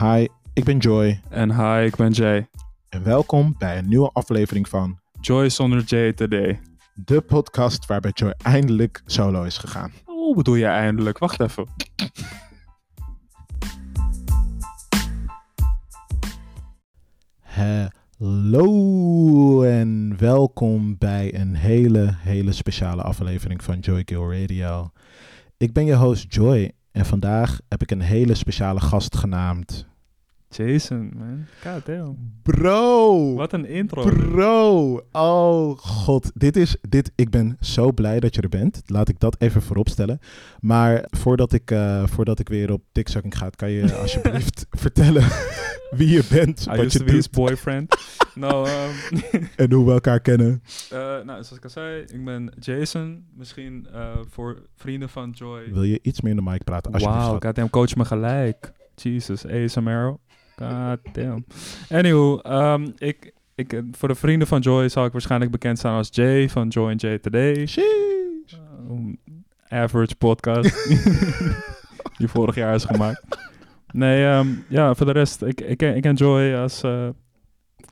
Hi, ik ben Joy En hi, ik ben Jay. en welkom bij een nieuwe aflevering van Joy zonder Jay today. de podcast waarbij Joy eindelijk solo is gegaan. Hoe bedoel je eindelijk? Wacht even. Hallo en welkom bij een hele, hele speciale aflevering van Joy Kill Radio. Ik ben je host Joy en vandaag heb ik een hele speciale gast genaamd. Jason, man. God damn. Bro! Wat een intro. Bro, oh god, dit is, dit, ik ben zo blij dat je er bent. Laat ik dat even vooropstellen. Maar voordat ik, eh, voordat ik weer op dikzakking ga, kan je alsjeblieft vertellen wie je bent, I wat je to doet boyfriend. nou, ehm, en hoe we elkaar kennen. eh, nou, zoals ik al zei, ik ben Jason. Misschien eh, voor vrienden van Joy. Wil je iets meer in de mic praten? Wauw, goddamn, coach me gelijk. Jesus, ASMR. God damn. Anywho, ehm, ik, ik, eh, voor de vrienden van Joy zal ik waarschijnlijk bekend staan als Jay van Joy and Jay Today. Sheesh. Um, average podcast. die vorig jaar is gemaakt. Nee, ehm, ja, voor de rest, ik, ik, ik enjoy als... eh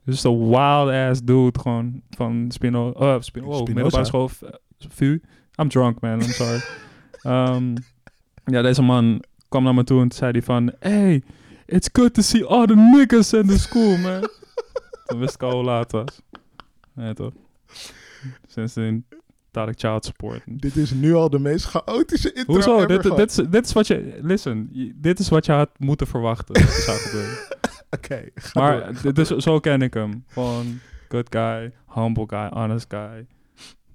just a wild ass dude, gewoon van Spino... Oh, Spino, Spinoza. middelbare school, eh, VU. I'm drunk, man, I'm sorry. Ja, deze man kwam naar me toe en zei hij van... Hey, it's good to see all the niggas in the school, man. Toen wist ik al hoe laat het was. Toch? Sindsdien ik child support. Dit is nu al de meest chaotische intro Hoezo? ever Dit, is, dit is wat je... Listen, dit is wat je had moeten verwachten dat er zou gebeuren. Oké, door, Maar door. zo ken ik hem. Gewoon good guy, humble guy, honest guy,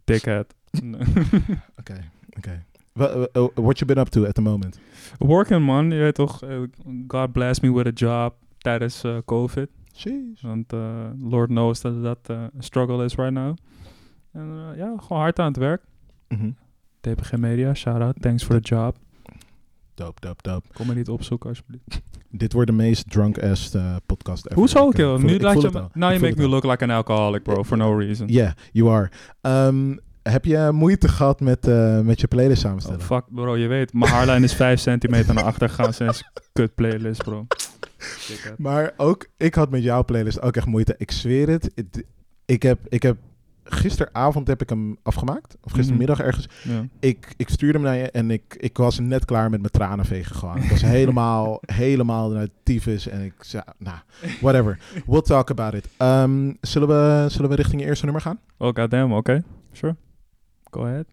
dickhead. Oké, oké. What you been up to at the moment? Working man, je weet toch. eh, God bless me with a job tijdens eh, COVID. Sheesh. Want eh, Lord knows dat dat eh, een struggle is right now. En eh, ja, gewoon hard aan het werk. Mhm. TPG Media, shout out, thanks for the job. Dope, dope, dope. Kom me niet opzoeken alsjeblieft. Dit wordt de meest drunk-ass eh, podcast ever. Hoezo, eh, kill? Nu laat je. Now you make me look like an alcoholic, bro, for no reason. Yeah, you are. Ehm, heb je moeite gehad met, eh, met je playlist Oh, samenstellen? fuck, bro, je weet, mijn haarlijn is 5 centimeter naar achter gegaan sinds kut playlist, bro. Maar ook, ik had met jouw playlist ook echt moeite. Ik zweer het. Ik, heb, ik heb, gisteravond heb ik hem afgemaakt. Of gistermiddag ergens. Ja. Ik, ik stuurde hem naar je en ik, ik was net klaar met mijn tranen vegen gewoon. Ik was helemaal, helemaal naar tyfus. En ik zei, nou, whatever. We'll talk about it. Ehm, zullen, we, zullen we richting je eerste nummer gaan? Oh, goddamn, oké. Sure. Go ahead.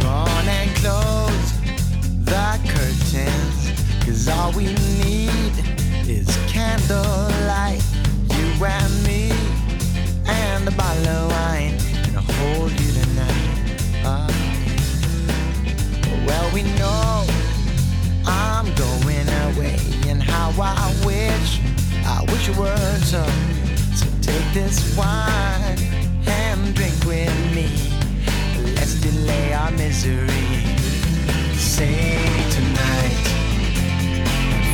Gone and close the curtains. Cause all we need is candlelight. You and me and this wine and drink with me. Let's delay our misery. Tonight.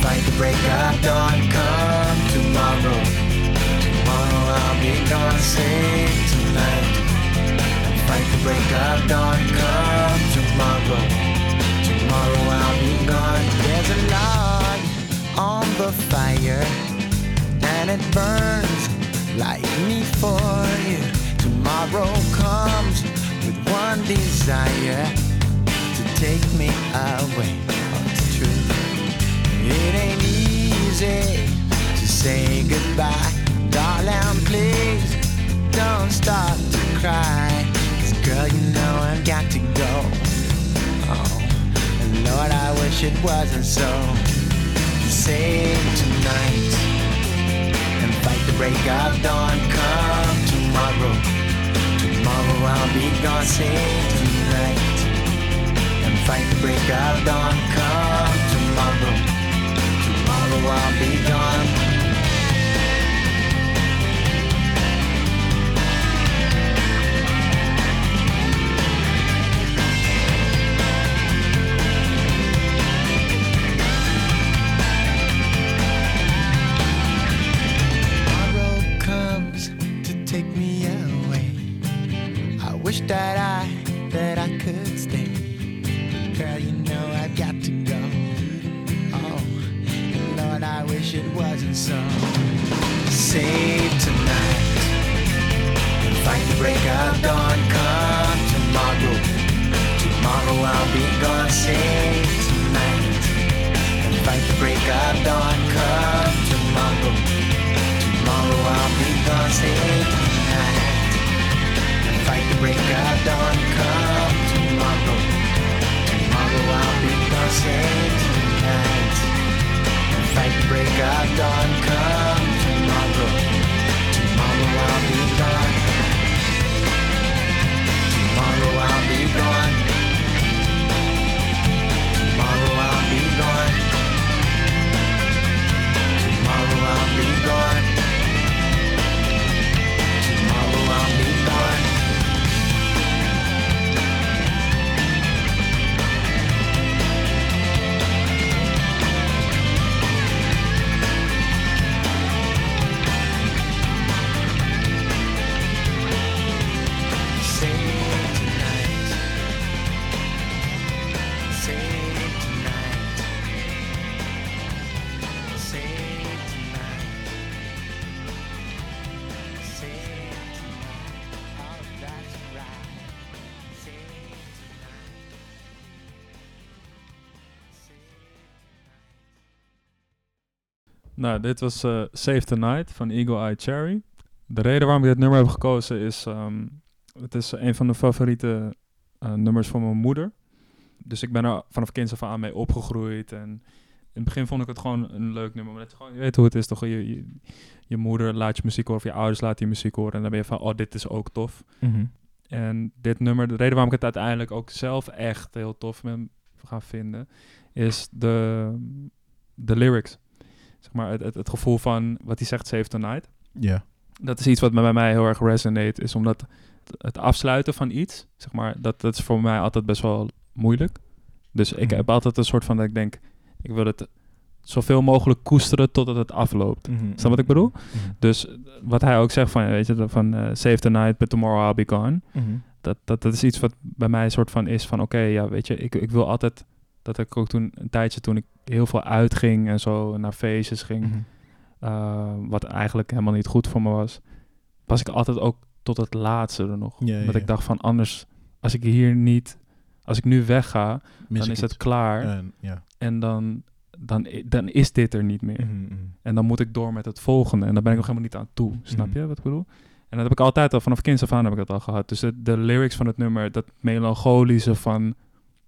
Fight the break of dawn. Come tomorrow. Tomorrow I'll be gone. Tonight. Fight the break of dawn. Come tomorrow. Tomorrow I'll be gone. There's a log on the fire. And it burns like me for you. Tomorrow comes with one desire to take me away. Oh, it's true. It ain't easy to say goodbye. Darling, please don't start to cry. 'Cause girl, you know I've got to go. Oh, and Lord, I wish it wasn't so. Sing tonight break of dawn. Come tomorrow. Tomorrow I'll be gone. Sing tonight and fight the break of dawn. Come tomorrow. Tomorrow I'll be gone. Break of dawn. Come tomorrow. Tomorrow I'll be gone. Save tonight. Fight the break of dawn. Come tomorrow. Tomorrow I'll be gone. Save tonight. Fight the break of dawn. Come tomorrow. Tomorrow I'll be gone. Tomorrow I'll be gone. Nou, dit was eh, Save the Night van Eagle Eye Cherry. De reden waarom ik dit nummer heb gekozen is... ehm, het is een van de favoriete eh, nummers van mijn moeder. Dus ik ben er vanaf kinds af aan mee opgegroeid. En in het begin vond ik het gewoon een leuk nummer. Maar het is gewoon, je weet hoe het is toch? Je, je, je moeder laat je muziek horen of je ouders laten je muziek horen. En dan ben je van, oh, dit is ook tof. Mhm. En dit nummer, de reden waarom ik het uiteindelijk ook zelf echt heel tof ben gaan vinden, is de, de lyrics. Zeg maar, het, het, het gevoel van wat hij zegt, Save Tonight. Ja. Dat is iets wat bij mij heel erg resonate, is omdat het afsluiten van iets, zeg maar, dat, dat is voor mij altijd best wel moeilijk. Dus ik Mhm. heb altijd een soort van dat ik denk, ik wil het zoveel mogelijk koesteren totdat het afloopt. Mhm. Snap wat ik bedoel? Mhm. Dus wat hij ook zegt van, weet je, van eh, save the night, but tomorrow I'll be gone. Mhm. Dat, dat, dat is iets wat bij mij een soort van is van, oké, ja, weet je, ik, ik wil altijd, dat ik ook toen, een tijdje toen ik heel veel uitging en zo, naar feestjes ging, Mhm. eh, wat eigenlijk helemaal niet goed voor me was, was ik altijd ook tot het laatste er nog. Ja, ja, Dat ja. ik dacht van, anders, als ik hier niet, als ik nu wegga, Mis dan is het klaar En, ja. en dan, dan, dan is dit er niet meer. Mhm, mhm. En dan moet ik door met het volgende. En daar ben ik nog helemaal niet aan toe. Snap je wat ik bedoel? En dat heb ik altijd al, vanaf kinds af aan heb ik dat al gehad. Dus de, de lyrics van het nummer, dat melancholische van...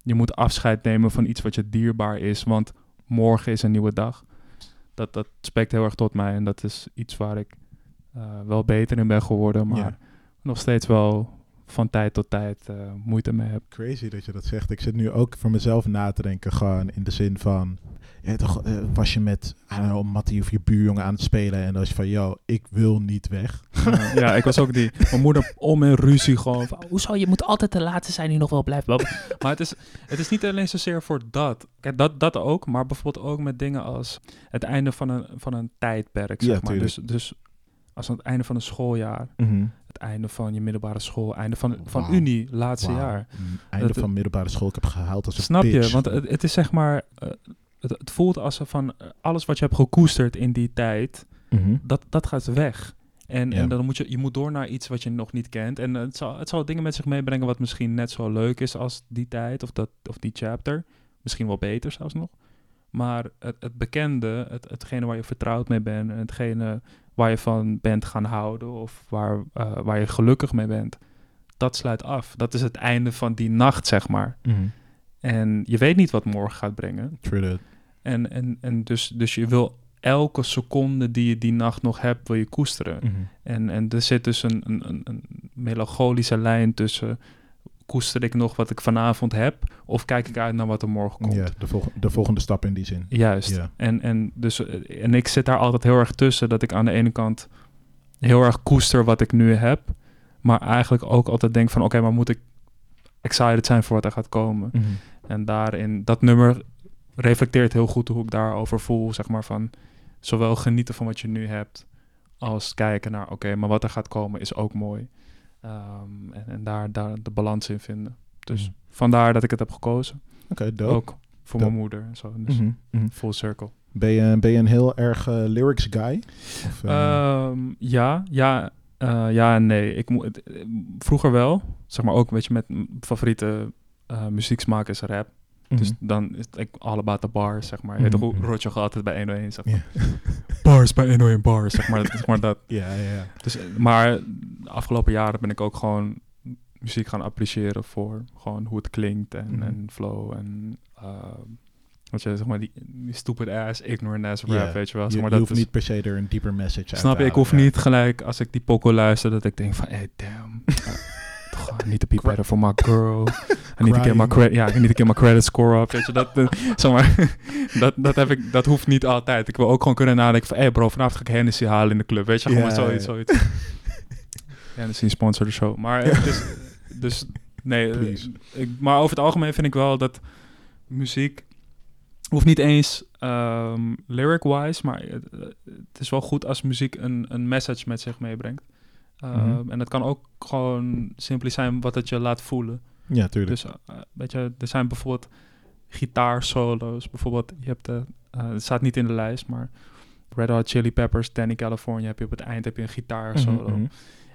je moet afscheid nemen van iets wat je dierbaar is, want morgen is een nieuwe dag. Dat, dat spreekt heel erg tot mij en dat is iets waar ik eh, wel beter in ben geworden, maar Ja. nog steeds wel van tijd tot tijd eh, moeite mee heb. Crazy dat je dat zegt. Ik zit nu ook voor mezelf na te denken, gewoon in de zin van... Ja, toch, eh, was je met, know, Mattie of je buurjongen aan het spelen en dan was je van, yo, ik wil niet weg. Ja, ja, ik was ook die. Mijn moeder om in ruzie gewoon. Van, Hoezo? Je moet altijd de laatste zijn die nog wel blijft. Maar het is, het is niet alleen zozeer voor dat. Kijk, dat, dat ook. Maar bijvoorbeeld ook met dingen als het einde van een, van een tijdperk. Zeg Ja, maar. Dus, dus als aan het einde van een schooljaar. Het einde van je middelbare school. Einde van, van Wauw. Unie, laatste jaar. Mm, Einde Dat- van middelbare school, ik heb gehaald als een Snap je? Want het, het is zeg maar... eh, het, het voelt als van eh, alles wat je hebt gekoesterd in die tijd... Mhm. dat, dat gaat weg. En, Ja. en dan moet je, je moet door naar iets wat je nog niet kent. En het zal, het zal dingen met zich meebrengen wat misschien net zo leuk is als die tijd of, dat, of die chapter. Misschien wel beter zelfs nog. Maar het, het bekende, het, hetgene waar je vertrouwd mee bent, en hetgene waar je van bent gaan houden of waar, eh, waar je gelukkig mee bent, dat sluit af. Dat is het einde van die nacht, zeg maar. Mhm. En je weet niet wat morgen gaat brengen. True. En, en, en dus, dus je wil elke seconde die je die nacht nog hebt, wil je koesteren. Mhm. En, en er zit dus een, een, een, melancholische lijn tussen... koester ik nog wat ik vanavond heb... of kijk ik uit naar wat er morgen komt. Ja, de, volg- de volgende stap in die zin. Juist. Ja. En, en, dus, eh, en ik zit daar altijd heel erg tussen... dat ik aan de ene kant heel erg koester wat ik nu heb... maar eigenlijk ook altijd denk van... oké, maar moet ik excited zijn voor wat er gaat komen? Mhm. En daarin, dat nummer reflecteert heel goed hoe ik daarover voel, zeg maar, van zowel genieten van wat je nu hebt, als kijken naar, oké, maar wat er gaat komen is ook mooi. Ehm, en en daar, daar de balans in vinden. Dus Mhm. vandaar dat ik het heb gekozen. Oké. Ook voor Dope. mijn moeder en zo. Dus Mhm, mhm. full circle. Ben, je, ben je een heel erg eh, lyrics guy? Of, eh, Ehm, ja, ja, eh, ja en nee. Ik vroeger wel, zeg maar ook, weet je, met mijn favoriete muzieksmaak is rap. Mhm. Dus dan is het ik all about the bars, zeg maar. Je weet toch hoe Mhm. Roger gaat altijd bij 101, zeg maar. Bars bij 101 bars, zeg maar. zeg maar dat. ja, ja, ja. Dus, eh, maar de afgelopen jaren ben ik ook gewoon muziek gaan appreciëren voor gewoon hoe het klinkt en, Mhm. en flow en uh, wat je zeg maar die, die stupid ass, ignorant ass rap, weet je wel. Je, Zeg maar, je dat hoeft is, niet per se er een dieper message uit snap je, ik hoef ja. niet gelijk als ik die poko luister dat ik denk van, hey damn, I need to be better for my girl. I need to get my credit, ja, I need to get my credit score up, weet je. Dat, eh, zeg maar, dat, dat, heb ik, dat hoeft niet altijd. Ik wil ook gewoon kunnen nadenken van, hey bro, vanavond ga ik Hennessy halen in de club, weet je. Gewoon zoiets, zoiets. Hennessy sponsor de show. Maar eh, dus, dus nee, eh, ik, maar over het algemeen vind ik wel dat muziek hoeft niet eens ehm, lyric-wise, maar het, het is wel goed als muziek een, een message met zich meebrengt. Ehm, Mhm. En het kan ook gewoon simpel zijn wat het je laat voelen. Ja, tuurlijk. Dus eh, weet je, er zijn bijvoorbeeld gitaarsolo's. Bijvoorbeeld, je hebt de, eh, het staat niet in de lijst, maar Red Hot Chili Peppers, Danny California, heb je op het eind heb je een gitaarsolo. Mhm, mhm.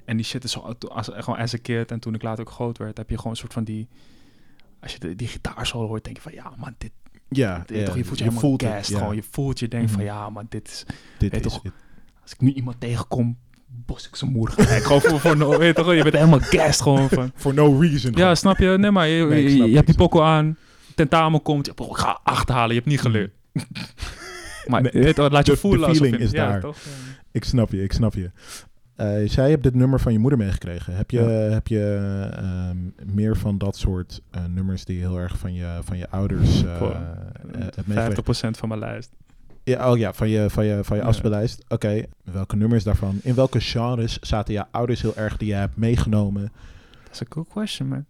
En die shit is zo, als, gewoon as a kid en toen ik later ook groot werd, heb je gewoon een soort van die, als je de, die gitaarsolo hoort, denk je van ja man, dit, Ja, dit ja, toch, je voelt je, helemaal voelt het, ja. gewoon. Je voelt, je denkt van ja man, dit is, Dit is toch, als ik nu iemand tegenkom, bos ik zijn gelijk. gewoon voor, voor no, weet je toch, je bent helemaal gassed gewoon van. For no reason. Ja, snap je? Nee, maar je, Nee, je, hebt die pokkel aan, tentamen komt, je, bro, ik ga achterhalen, je hebt niet geleerd. maar Nee, weet laat je de- de voelen. alsof feeling je- is ja, daar. Toch? Ik snap je, ik snap je. Eh, zij hebt dit nummer van je moeder meegekregen. Heb je, Ja. heb je ehm, meer van dat soort eh, nummers die heel erg van je, van je ouders eh hebt meegekregen? 50% van mijn lijst. Ja, oh ja, van je, van je, van je afspeellijst. Oké, welke nummers daarvan? In welke genres zaten je ouders heel erg die je hebt meegenomen? Dat is een cool question, man.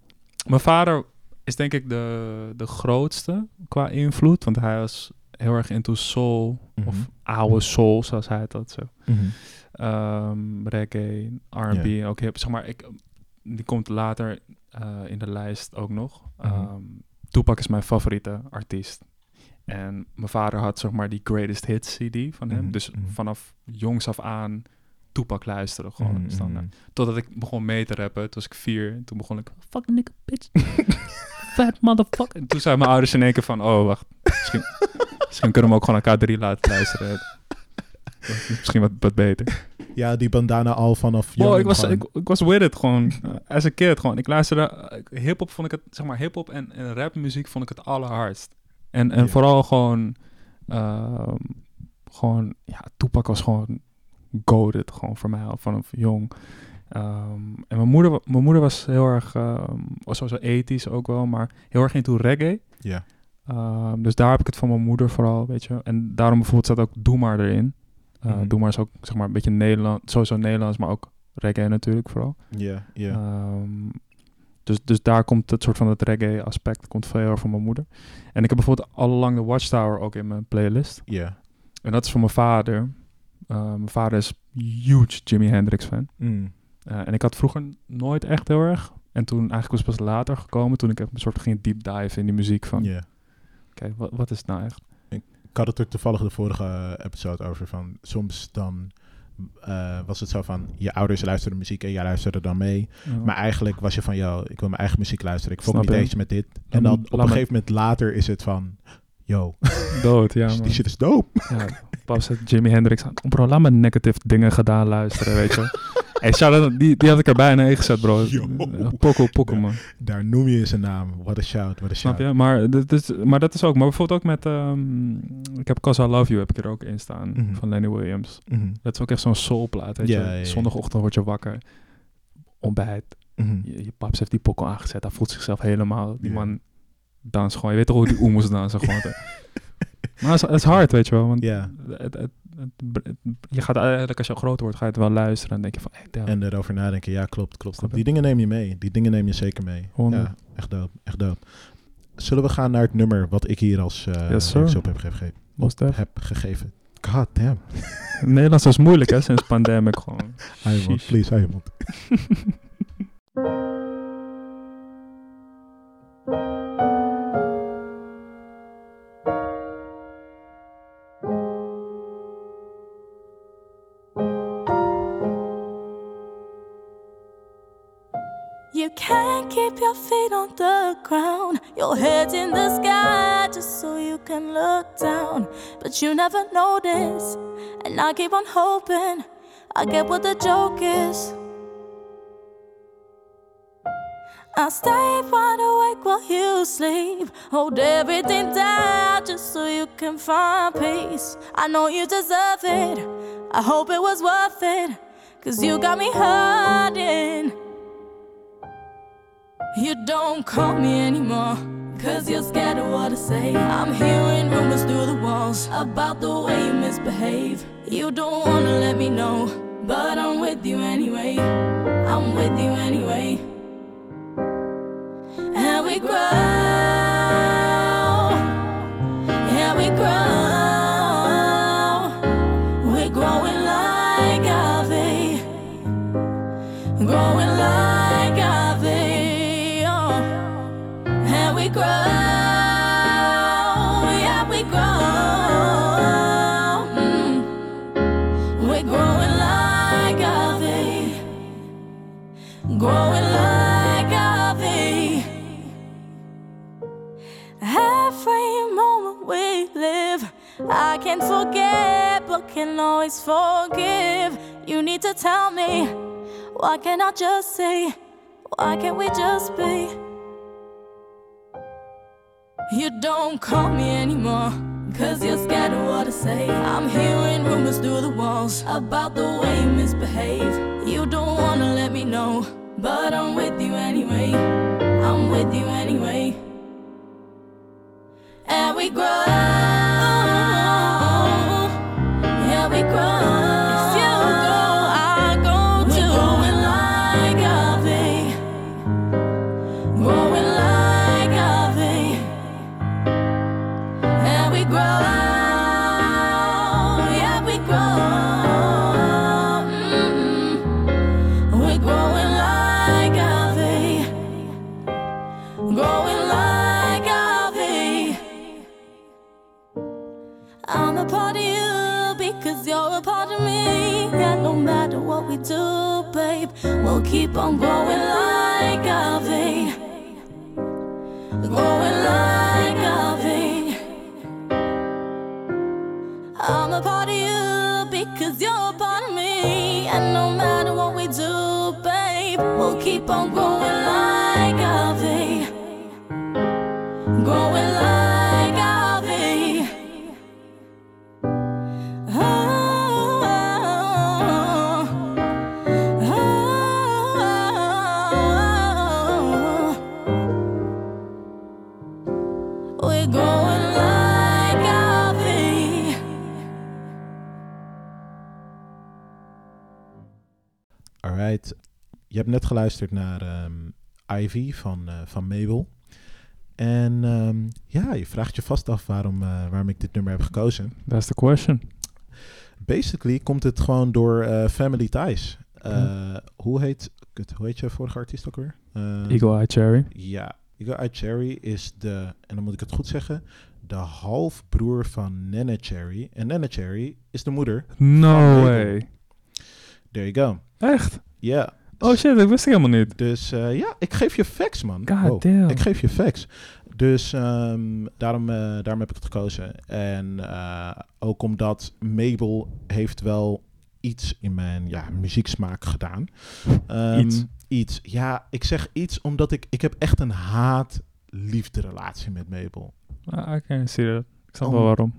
Mijn vader is denk ik de, de grootste qua invloed, want hij was heel erg into soul, Mhm. of oude soul, zoals hij het had zo. Ehm, reggae, R&B, Ja. ook hip. Zeg maar, ik, die komt later eh, in de lijst ook nog. Mhm. Ehm, Tupac is mijn favoriete artiest. En mijn vader had zeg maar die greatest hits CD van hem. Mhm, Dus mhm. vanaf jongs af aan Tupac luisteren gewoon Mhm, standaard. mhm. Totdat ik begon mee te rappen. Toen was ik vier. En toen begon ik... Fuck nigga bitch. Fat motherfucker. En toen zeiden mijn ouders in één keer van... Oh, wacht. Misschien, misschien kunnen we ook gewoon elkaar drie laten luisteren. Misschien wat, wat beter. Ja, die bandana al vanaf Oh, jong ik was, ik, ik was with it gewoon. Uh, as a kid gewoon. Ik luisterde... uh, hip-hop vond ik het... Zeg maar, hip-hop en, en rapmuziek vond ik het allerhardst. En, en Ja. vooral gewoon... ehm, gewoon... Ja, Tupac was gewoon... Goaded gewoon voor mij al vanaf jong. Ehm, en mijn moeder, mijn moeder was heel erg... ehm was sowieso ethisch ook wel, maar heel erg into reggae. Ja. Dus daar heb ik het van mijn moeder vooral, weet je. En daarom bijvoorbeeld staat ook Doe Maar erin. Uh, Mhm. Doe Maar is ook, zeg maar, een beetje Nederland, sowieso Nederlands, maar ook reggae natuurlijk vooral. Ja, ja. Dus, dus daar komt het soort van het reggae aspect komt veel erg van mijn moeder. En ik heb bijvoorbeeld al lang de Watchtower ook in mijn playlist. Ja. En dat is van mijn vader. Uh, mijn vader is huge Jimi Hendrix fan. Mm. Uh, en ik had vroeger nooit echt heel erg. En toen eigenlijk was het pas later gekomen, toen ik een soort ging deep dive in die muziek van, Ja. oké, wat, wat is het nou echt? Ik had het er toevallig de vorige eh, episode over van soms dan eh, was het zo van je ouders luisterden muziek en jij luisterde dan mee. Ja. Maar eigenlijk was je van yo, ik wil mijn eigen muziek luisteren. Ik volg niet eens met dit. En dan op een gegeven moment later is het van yo, Dood, ja. die man. shit is dope. Ja, zet Jimi Hendrix aan. Bro, laat me negative dingen gedaan luisteren, weet je. hey, shout-out, die, die had ik erbij in gezet, bro. Pokko, Ja. man. Daar noem je zijn naam. What a shout, what a Snap shout. je? Maar, dit is, maar dat is ook... Maar bijvoorbeeld ook met... ehm, ik heb Cause I Love You heb ik er ook in staan. Mhm. Van Lenny Williams. Mhm, Dat is ook echt zo'n soulplaat, weet je. Zondagochtend word je wakker. Ontbijt. mhm. Je, je paps heeft die pokko aangezet. Hij voelt zichzelf helemaal... Die man dans gewoon. Je weet toch hoe die oemels dansen gewoon. maar het is, hard, weet je wel. Want het, het- het- je gaat eigenlijk als je groot wordt, ga je het wel luisteren en denk je van. En erover nadenken, ja, klopt, klopt. Die dingen neem je mee. Die dingen neem je zeker mee. Ja, echt dood, echt dood. Zullen we gaan naar het nummer wat ik hier als uh, op heb gegeven? Heb gegeven. God damn. Nederlands is moeilijk, hè, sinds pandemic gewoon. Please, Iemand. mond. keep your feet on the ground. Your head's in the sky just so you can look down. But you never notice, and I keep on hoping I get what the joke is. I stay wide awake while you sleep. Hold everything down just so you can find peace. I know you deserve it. I hope it was worth it. Cause you got me hurting. You don't call me anymore. Cause you're scared of what I say. I'm hearing rumors through the walls about the way you misbehave. You don't wanna let me know, but I'm with you anyway. I'm with you anyway. And we grow, I can't forget, but can always forgive. You need to tell me, why can't I just say, why can't we just be? You don't call me anymore, cause you're scared of what I say. I'm hearing rumors through the walls about the way you misbehave. You don't wanna let me know, but I'm with you anyway. I'm with you anyway and we grow. We'll keep on growing like Ave. Growing like Ave. I'm a part of you because you're a part of me. And no matter what we do, babe, we'll keep on growing like a Ave. Growing Je hebt net geluisterd naar ehm, Ivy van, eh, van Mabel. En ehm, ja, je vraagt je vast af waarom, eh, waarom ik dit nummer heb gekozen. That's the question. Basically komt het gewoon door eh, Family Ties. Hoe, heet, kut, hoe heet je vorige artiest ook weer? Eagle Eye Cherry. Ja, Eagle Eye Cherry is de, en dan moet ik het goed zeggen, de halfbroer van Nene Cherry. En Nene Cherry is de moeder. No Mabel. way. There you go. Echt? Ja, Oh shit, dat wist ik helemaal niet. dus eh, ja, ik geef je facts, man. God Wow. damn. Ik geef je facts. Dus ehm, daarom, eh, daarom heb ik het gekozen. En eh, ook omdat Mabel heeft wel iets in mijn ja, muzieksmaak gedaan. Ehm, Iets. Iets. Ja, ik zeg iets omdat ik... Ik heb echt een haat-liefde relatie met Mabel. Ah, Oké, zie je dat. Ik snap wel waarom.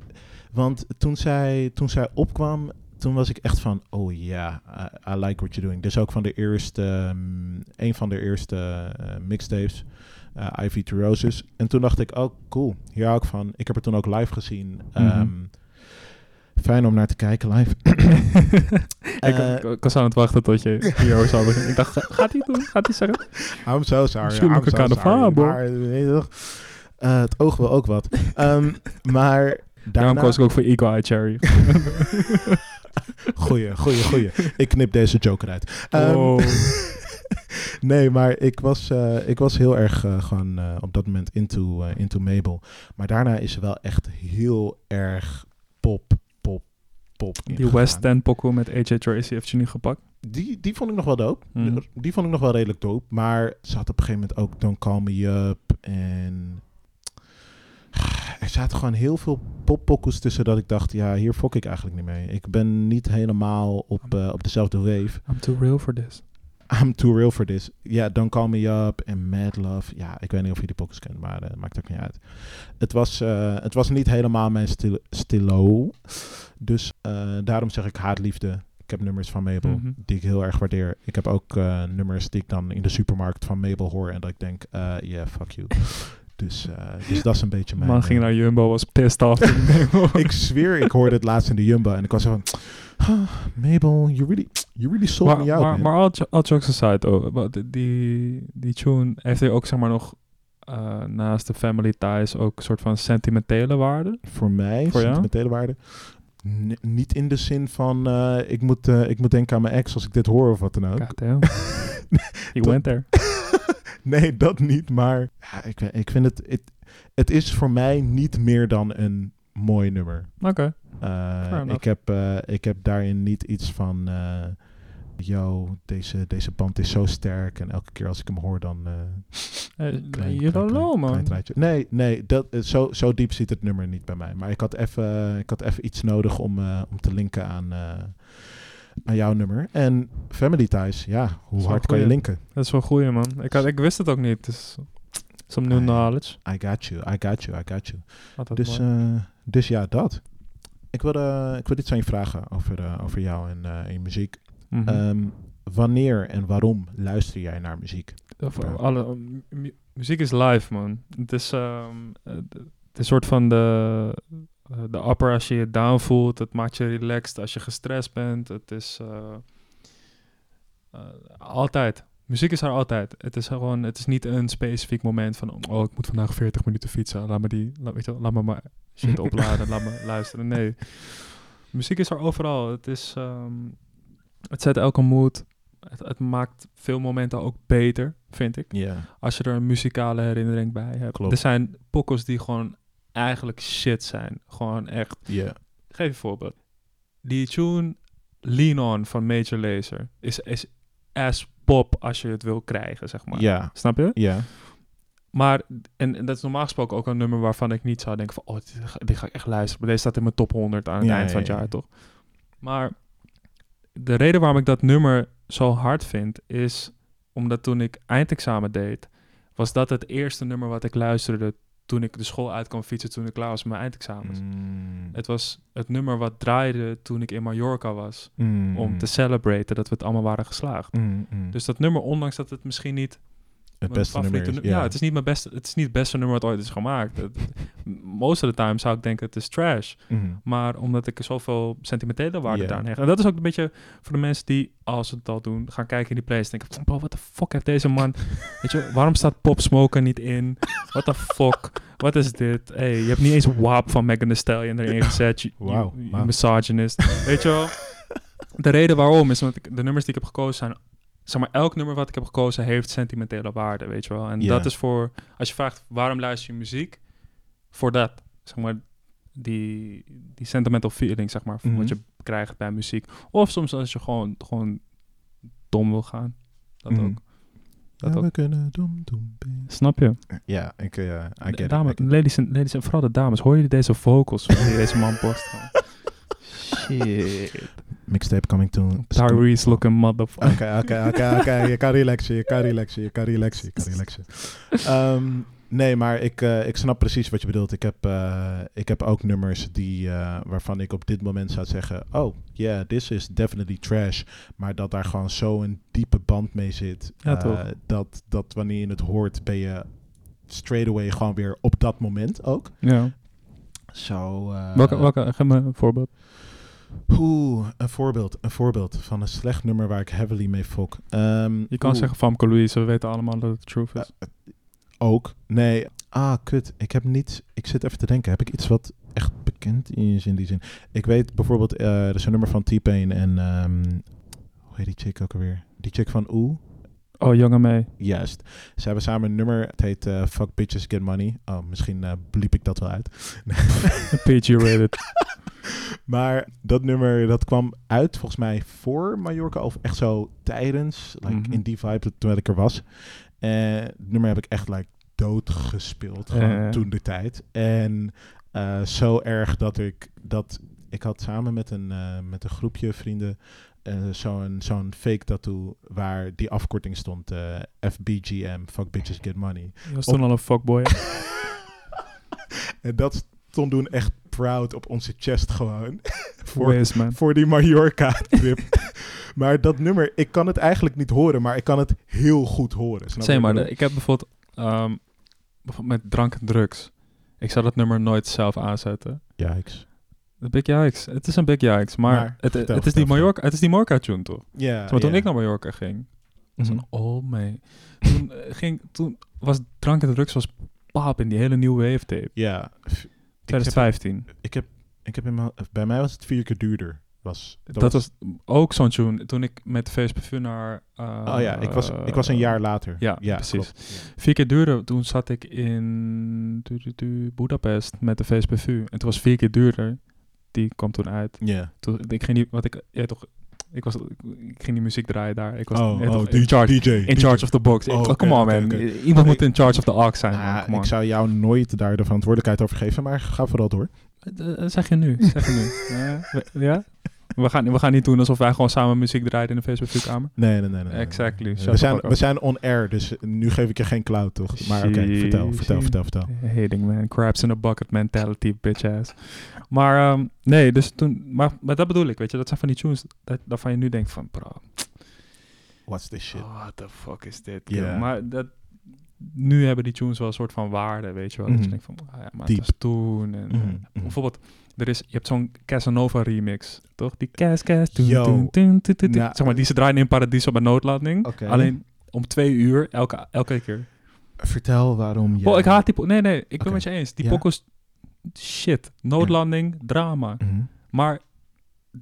Want toen zij, toen zij opkwam, toen was ik echt van, oh ja, I, I like what you're doing. Dus ook van de eerste, um, een van de eerste eh, mixtapes, eh, Ivy to Roses. En toen dacht ik, oh cool, hier hou ik van. Ik heb het toen ook live gezien. Mhm. Ehm, Fijn om naar te kijken live. ik, Eh, ik, ik was aan het wachten tot je hierover zou beginnen. Ik dacht, ga- gaat hij doen? Gaat hij zeggen? I'm so sorry. I'm ook so sorry. Maar, het oog wil ook wat. Ehm, maar Daarom koos ik ook voor Eagle Eye Cherry. Goeie, goeie, goeie. Ik knip deze joker uit. Ehm, Oh. nee, maar ik was, eh, ik was heel erg eh, gewoon eh, op dat moment into, into Mabel. Maar daarna is ze wel echt heel erg pop, pop, pop Die. West End pokoe met AJ Tracy heeft je nu gepakt. die, die vond ik nog wel dope. Mhm. Die vond ik nog wel redelijk dope. Maar ze had op een gegeven moment ook Don't Call Me Up. En er zaten gewoon heel veel poppokkels tussen dat ik dacht, ja, hier fok ik eigenlijk niet mee. Ik ben niet helemaal op, eh, op dezelfde wave. I'm too real for this. I'm too real for this. Ja, Don't Call Me Up en Mad Love. Ja, ik weet niet of je die pokkels kent, maar eh, maakt ook niet uit. Het was, eh, het was niet helemaal mijn stil stilo. Dus daarom zeg ik haatliefde. Ik heb nummers van Mabel Mhm. die ik heel erg waardeer. Ik heb ook nummers die ik dan in de supermarkt van Mabel hoor en dat ik denk, yeah, fuck you. Dus, eh, dus dat is een beetje mijn... Man ging eh, naar Jumbo, was pissed off. ik zweer, ik hoorde het laatst in de Jumbo en ik was zo van... "Ah, Mabel, you really, you really sold maar, me out, maar, man." maar all, jo- all jokes aside, oh, die, die tune heeft hij ook zeg maar nog eh, naast de family ties ook een soort van sentimentele waarde. Voor mij, Voor jou? sentimentele waarde. N- niet in de zin van, ik, moet, ik moet denken aan mijn ex als ik dit hoor of wat dan ook. God damn. He went there. nee, dat niet. Maar ja, ik, weet- ik vind het, het... Het is voor mij niet meer dan een mooi nummer. Oké. Eh, ik, heb, eh, ik heb daarin niet iets van... eh yo, deze, deze band is zo sterk. En elke keer als ik hem hoor, dan... eh, man. Nee, nee dat, eh, zo, zo diep zit het nummer niet bij mij. Maar ik had even, ik had even iets nodig om, eh, om te linken aan, eh, aan jouw nummer. En Family Ties, ja, hoe hard kan je linken? Dat is wel goeie, man. Ik, had, ik wist het ook niet. Dus some new Ah, ja. knowledge. I got you, I got you, I got you. Altijd Dus, eh, dus ja, dat. Ik wil, eh, ik wil iets aan je vragen over, eh, over jou en, en je muziek. Mhm. Ehm, wanneer en waarom luister jij naar muziek? Alle, mu- muziek is live, man. Het is, ehm, eh, het is een soort van de, eh, de upper als je je down voelt. Het maakt je relaxed als je gestrest bent. Het is eh, eh, altijd. Muziek is er altijd. Het is gewoon, het is niet een specifiek moment van, oh, ik moet vandaag 40 minuten fietsen. Laat me die, laat, weet je, laat me maar shit opladen, laat me luisteren. Nee, muziek is er overal. Het is, ehm, het zet elke mood. Het, het maakt veel momenten ook beter, vind ik. Ja. Als je er een muzikale herinnering bij hebt. Klopt. Er zijn pokkels die gewoon eigenlijk shit zijn. Gewoon echt. Ja. Geef een voorbeeld. Die tune Lean On van Major Lazer is, is as pop als je het wil krijgen, zeg maar. Ja. Snap je? Ja. Maar, en, en dat is normaal gesproken ook een nummer waarvan ik niet zou denken van, oh, dit, ga- dit ga ik echt luisteren. Maar deze staat in mijn top 100 aan het Ja, eind van het ja. jaar, toch? Maar de reden waarom ik dat nummer zo hard vind, is omdat toen ik eindexamen deed, was dat het eerste nummer wat ik luisterde toen ik de school uit kwam fietsen, toen ik klaar was met mijn eindexamens. Mm. Het was het nummer wat draaide toen ik in Mallorca was, Mm. om te celebraten dat we het allemaal waren geslaagd. Mm, mm. Dus dat nummer, ondanks dat het misschien niet het beste nummer is. ja. het is niet mijn beste, het is niet het beste nummer wat ooit is gemaakt. Het- most of the time zou ik denken het is trash. Mm. Maar omdat ik er zoveel sentimentele waarde aan hecht. En dat is ook een beetje voor de mensen die, als ze het al doen, gaan kijken in die playlist. Denken van, bro, wat de fuck heeft deze man... Weet je, waarom staat Pop Smoker niet in? What the fuck? Wat is dit? Hey, je hebt niet eens WAP van Megan Thee Stallion erin gezet. Wauw, je wauw. misogynist. Weet je wel? De reden waarom is, ik, de nummers die ik heb gekozen zijn... Zeg maar, elk nummer wat ik heb gekozen heeft sentimentele waarde, weet je wel. En Ja. dat is voor... Als je vraagt, waarom luister je muziek? Voor dat. Zeg maar, die, die sentimental feeling, zeg maar, van Mhm. wat je krijgt bij muziek. Of soms als je gewoon, gewoon dom wil gaan. Dat Mhm. ook. Dat Ja, ook. we kunnen doen, baby. Snap je? Ja, ik, I get it, Dames, I get it. ladies, en, ladies en vooral de dames, hoor jullie deze vocals die deze man post? Shit. Mixtape coming to... Tyrese looking motherfucker. Oké, oké, oké, oké. Je kan relaxen, je kan relaxen, je kan relaxen, je kan relaxen. Ehm, nee, maar ik, eh, ik snap precies wat je bedoelt. Ik heb, eh, ik heb ook nummers die, eh, waarvan ik op dit moment zou zeggen... Oh, yeah, this is definitely trash. Maar dat daar gewoon zo'n diepe band mee zit. Ja, eh, toch. Dat, dat wanneer je het hoort, ben je straight away gewoon weer op dat moment ook. Ja. Zo... eh, Welke, welke, geef me een voorbeeld. Oeh, een voorbeeld. Een voorbeeld van een slecht nummer waar ik heavily mee fok. Ehm, Je kan oeh, zeggen Famke Louise, we weten allemaal dat het truth is. Ook. Nee. Ah, kut. Ik heb niet... Ik zit even te denken. Heb ik iets wat echt bekend is in die zin? Ik weet bijvoorbeeld... eh er is een nummer van T-Pain en... ehm, hoe heet die chick ook alweer? Die chick van Oeh. Oh, jongen mee. Juist. Ze hebben samen een nummer. Het heet eh, Fuck Bitches Get Money. Oh, misschien eh bliep ik dat wel uit. PG rated. Maar dat nummer, dat kwam uit volgens mij voor Mallorca. Of echt zo tijdens. Like, Mhm. In die vibe terwijl ik er was. En het nummer heb ik echt like, dood gespeeld. Gewoon toen de tijd. En eh, zo erg dat ik... Dat, ik had samen met een, eh, met een groepje vrienden... eh, zo'n zo'n fake tattoo waar die afkorting stond. FBGM, Fuck Bitches Get Money. Je was toen al een fuckboy. En dat stond toen echt proud op onze chest gewoon. voor, voor die Mallorca-trip. maar dat nummer, ik kan het eigenlijk niet horen, maar ik kan het heel goed horen. Snap Zeg maar, ik ik heb bijvoorbeeld, ehm, bijvoorbeeld met drank en drugs. Ik zou dat nummer nooit zelf aanzetten. Yikes. De Big Yikes. Het is een Big Yikes. Maar, Maar, het, vertel, het, is die Mallorca, het is die Mallorca tune, toch? Ja, maar toen ik naar Mallorca ging, was Mhm. een oh mee. Toen, eh, ging, toen was drank en drugs was pap in die hele nieuwe wave tape. Ja. F- ik heb- 2015. Ik heb, ik heb in mijn, bij mij was het vier keer duurder. Was, Dat, was ook zo'n tune. Toen ik met VSPV naar... eh, Oh ja, ik was, ik was een jaar later. ja, precies. klopt. Vier keer duurder. Toen zat ik in du- du- du- Budapest met de VSPV. En toen was vier keer duurder. Die kwam toen uit. Ja. Toen, ik ging niet... Wat ik... Ja, toch... Ik, was, ik, ging die muziek draaien daar. Ik was Oh, oh, DJ, in charge, DJ, in charge of the box. Oh, oh, come on, man. Iemand moet in charge of the aux zijn. Ah, ik zou jou nooit daar de verantwoordelijkheid over geven, maar ga vooral door. Eh, eh, zeg je nu. Zeg je nu. ja? We- ja? We gaan, we gaan niet doen alsof wij gewoon samen muziek draaien in een Facebook-kamer. Nee, nee, nee. nee. Exactly. We zijn, we zijn on air, dus nu geef ik je geen cloud, toch? Maar oké, vertel, vertel, vertel, vertel. Hating man, crabs in a bucket mentality, bitch ass. Maar ehm, nee, dus toen, maar, maar dat bedoel ik, weet je, dat zijn van die tunes dat, waarvan je nu denkt van, bro, What's this shit? what the fuck is dit? Ja. kill? Maar dat, nu hebben die tunes wel een soort van waarde, weet je wel. Dat Mhm. je denkt van, ah ja, maar Diep. toen. En, Mhm, mhm. Bijvoorbeeld, er is, je hebt zo'n Casanova remix, toch? Die Cas Cas, toen, Yo. toen, toen, toen, toen, Nou, zeg maar, die ze draaien in Paradiso bij noodlanding. Alleen om twee uur, elke, elke keer. Vertel waarom je... Oh, ik haat die... Nee, nee, ik ben met je eens. Die Ja? pokkels... Shit. Noodlanding, drama. Mhm. Maar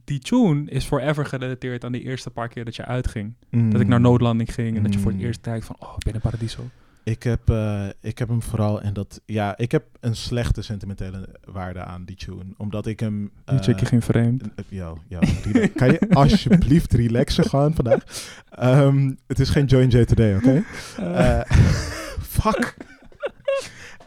die tune is forever gerelateerd aan die eerste paar keer dat je uitging. Mm. Dat ik naar noodlanding ging en dat je voor het Mm. eerst kijkt van... Oh, ik ben in Paradiso. Ik heb, eh, ik heb hem vooral en dat... Ja, ik heb een slechte sentimentele waarde aan die tune. Omdat ik hem... Die eh, chickie ging vreemd. eh, Yo, yo, rela- kan je alsjeblieft relaxen gewoon vandaag? Ehm, het is geen Join J today, oké? Eh, fuck.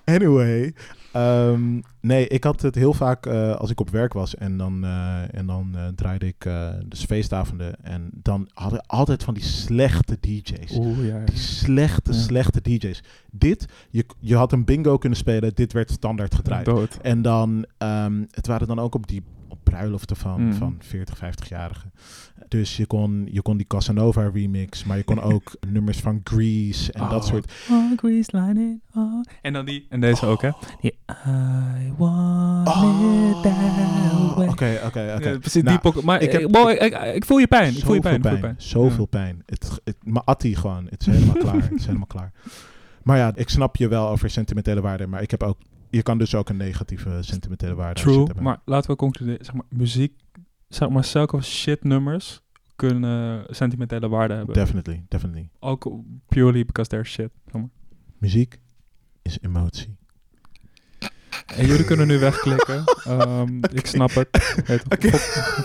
Anyway. Ehm, nee, ik had het heel vaak eh, als ik op werk was en dan, eh, en dan eh, draaide ik dus feestavonden. En dan hadden altijd van die slechte DJ's. Oeh, ja. Die slechte, Ja. slechte DJ's. Dit, je, je had een bingo kunnen spelen, dit werd standaard gedraaid. Dood. En dan, ehm, het waren dan ook op die bruiloften van, Mm. van 40, 50-jarigen. Dus je kon, je kon die Casanova remix, maar je kon ook nummers van Grease en dat Oh. soort. Oh, grease lining. Oh. En dan die... En deze ook, hè? Die I want it that Oh, way. Oké, oké, oké. Precies, Nou, die pok- Maar ik heb- ik, ik, ik, ik voel je pijn. Ik voel je pijn. je pijn. Zoveel Ja. pijn. Het, het, maar Atti gewoon. Het is helemaal klaar. Het is helemaal klaar. Maar ja, ik snap je wel over sentimentele waarde, maar ik heb ook, je kan dus ook een negatieve sentimentele waarde. True, hebt. maar laten we concluderen. Zeg maar, muziek, zeg maar, zulke shit nummers kunnen sentimentele waarde hebben. Definitely, definitely. Ook purely because they're shit. zeg maar. Muziek is emotie. En jullie kunnen nu wegklikken. Ehm, Ik snap het. Fuck,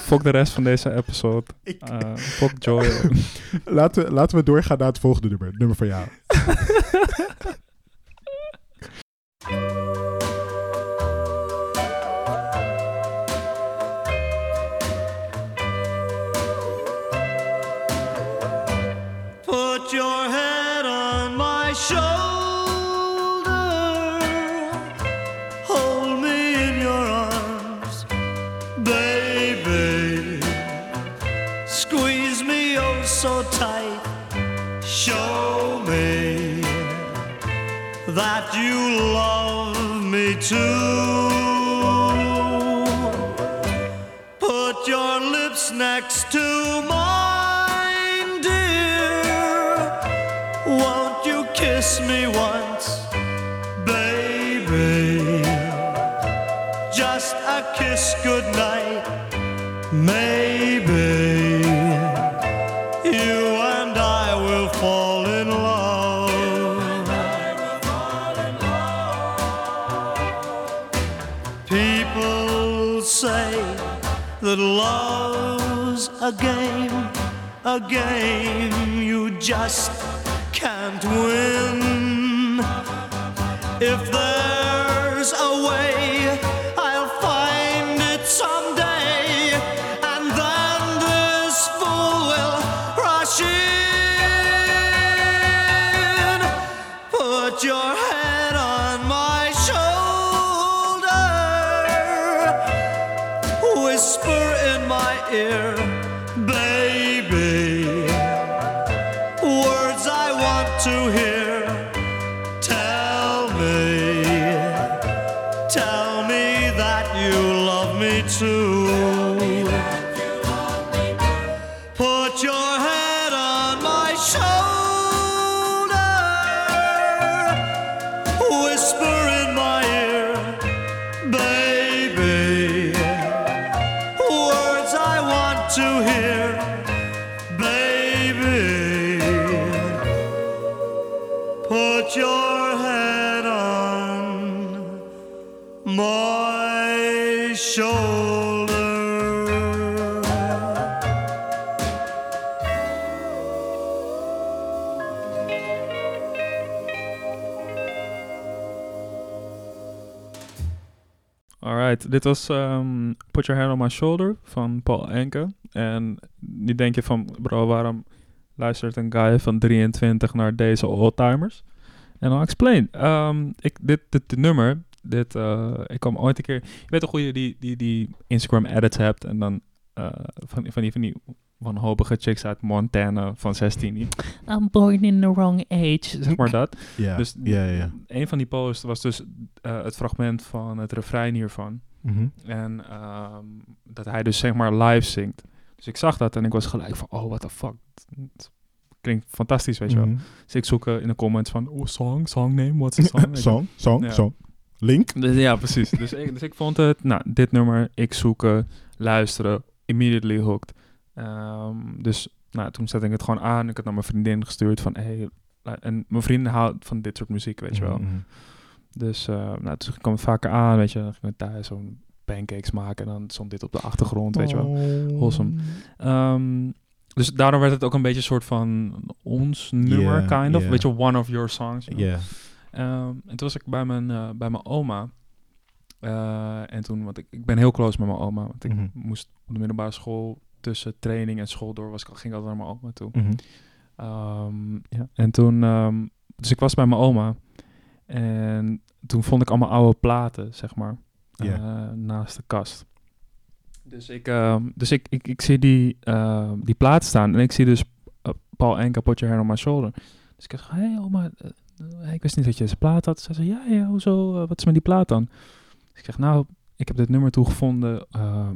fuck de rest van deze episode. Ik- Eh, fuck Joy. Laten, we- laten we doorgaan naar het volgende nummer. Nummer van jou. Put your head on my shoulder. Hold me in your arms, baby. Squeeze me oh so tight. Show me that you love me too. Put your lips next to mine, kiss me once, baby? Just a kiss goodnight, maybe. You and I will fall in love. People say that love's a game, a game you just can't win. If there's a way, I'll find it someday, and then this fool will rush in. Put your head on my shoulder, whisper in my ear, baby, to hear. Dit was ehm, Put Your Hand on My Shoulder van Paul Enke. En nu denk je van, bro, waarom luistert een guy van 23 naar deze oldtimers? En I'll explain. Ehm, ik, dit, dit, nummer, dit, eh, ik kwam ooit een keer... Je weet toch hoe je die, die, die Instagram edits hebt en dan eh, van, van die, van die wanhopige chicks uit Montana van 16 die... I'm born in the wrong age. Zeg maar dat. Ja, Dus een van die posts was dus eh, het fragment van het refrein hiervan. Mhm. En ehm, dat hij dus zeg maar live zingt. Dus ik zag dat en ik was gelijk van, oh, what the fuck. Klinkt fantastisch, weet je wel. Mhm. Dus ik zoek eh, in de comments van, oh, song, song name, what's the song? Song, song, Ja. song. Link? Dus, ja, precies. dus, ik, dus ik vond het, nou, dit nummer, ik zoeken, luisteren, immediately hooked. Ehm, dus nou, toen zette ik het gewoon aan. Ik had naar mijn vriendin gestuurd van, hey, en mijn vriendin houdt van dit soort muziek, weet je wel. Mhm. Dus uh, nou, toen kwam het vaker aan, weet je. Dan ging ik thuis zo'n pancakes maken en dan stond dit op de achtergrond, weet je wel. Oh. Wholesome. Ehm, dus daardoor werd het ook een beetje een soort van ons nummer, Yeah, kind of. yeah. Weet je, one of your songs. you know. Ja. Ehm, en toen was ik bij mijn, eh, bij mijn oma. Eh, en toen, want ik, ik ben heel close met mijn oma. Want ik Mhm. moest op de middelbare school tussen training en school door, was ik, ging ik altijd naar mijn oma toe. Mhm. Ehm, ja. En toen, ehm, dus ik was bij mijn oma. En toen vond ik allemaal oude platen, zeg maar, eh, naast de kast. Dus ik, ehm, dus ik, ik, ik zie die, die plaat staan en ik zie dus eh, Paul Enka, Put Your Hand on My Shoulder. Dus ik zeg, hé hey, oma, eh, ik wist niet dat je deze plaat had. Ze zei, ja, ja, hoezo, wat is met die plaat dan? Dus ik zeg, nou, ik heb dit nummer toegevonden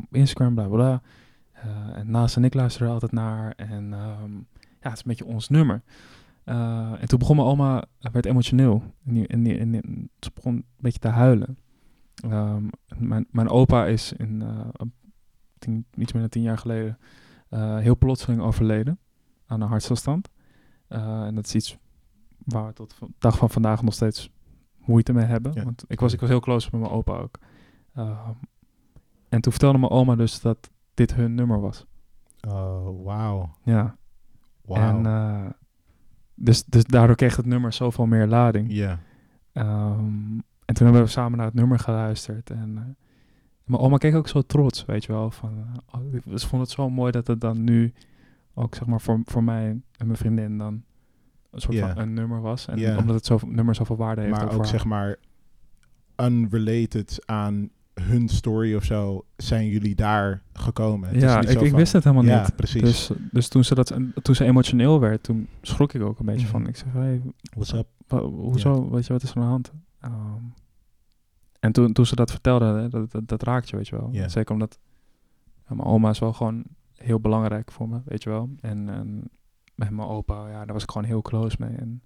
op Instagram, bla bla en Naast en ik luisteren er altijd naar. En ehm, ja, het is een beetje ons nummer. Eh, en toen begon mijn oma, eh, werd emotioneel. En, en, en ze begon een beetje te huilen. Ehm, mijn, mijn opa is in, eh, tien, iets meer dan tien jaar geleden eh, heel plotseling overleden aan een hartstilstand. Eh, en dat is iets waar we tot de dag van vandaag nog steeds moeite mee hebben. Ja. Want ik was, ik was heel close met mijn opa ook. Ehm, en toen vertelde mijn oma dus dat dit hun nummer was. Oh, wauw. Ja. Wauw. En eh, dus, dus daardoor kreeg het nummer zoveel meer lading. Ja. Ehm, en toen hebben we samen naar het nummer geluisterd. En eh, mijn oma keek ook zo trots, weet je wel. Van, eh, oh, ik- vond het zo mooi dat het dan nu ook zeg maar voor, voor mij en mijn vriendin dan een soort van een nummer was. En omdat het zo, nummer zoveel waarde heeft. Maar ook haar. zeg maar unrelated aan hun story of zo, zijn jullie daar gekomen. Het ja, ik, zo ik van- wist het helemaal ja, niet. precies. Dus, dus toen, ze dat, toen ze emotioneel werd, toen schrok ik ook een beetje Mhm. van. Ik zeg, hey, What's up? Hoezo, weet je, wat is er aan de hand? Ehm, en toen, toen ze dat vertelde, hè, dat, dat, dat raakt je, weet je wel. Ja. Zeker omdat ja, mijn oma is wel gewoon heel belangrijk voor me, weet je wel. En, en met mijn opa, ja, daar was ik gewoon heel close mee. En,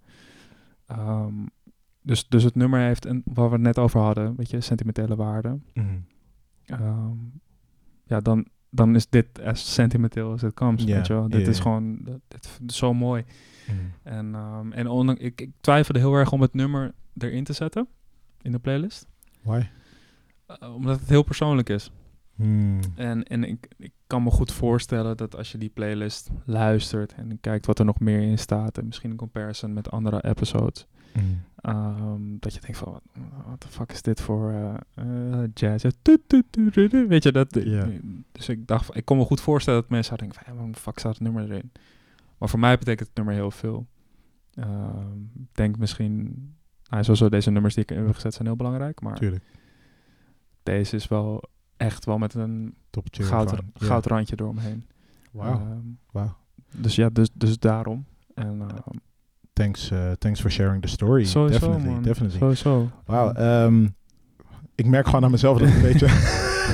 ehm, dus, dus het nummer heeft, een, waar we het net over hadden, weet je, sentimentele waarde. Mhm. Ehm, ja, dan, dan is dit as sentimenteel it comes, Ja, weet je wel. Dit is gewoon, dit is zo mooi. Mhm. En, ehm, en ondanks, ik, ik twijfelde heel erg om het nummer erin te zetten in de playlist. Why? Eh, omdat het heel persoonlijk is. Hmm. En, en ik, ik kan me goed voorstellen dat als je die playlist luistert en kijkt wat er nog meer in staat, en misschien in comparison met andere episodes, Hmm. ehm, dat je denkt van, wat the fuck is dit voor eh, eh, jazz? Weet je, dat, Ja. dus ik dacht, ik kon me goed voorstellen dat mensen zouden denken van, ja, waarom de fuck staat het nummer erin? Maar voor mij betekent het nummer heel veel. Ehm, Ik denk misschien, nou, sowieso deze nummers die ik in heb gezet zijn heel belangrijk, maar Tuurlijk. deze is wel echt wel met een goud, goudrandje eromheen. Wauw. Ehm, Wauw. dus ja, dus, dus daarom. En, Thanks, eh, thanks for sharing the story. sowieso, definitely, man. definitely. Sowieso. Wauw. ehm, ik merk gewoon aan mezelf dat ik een beetje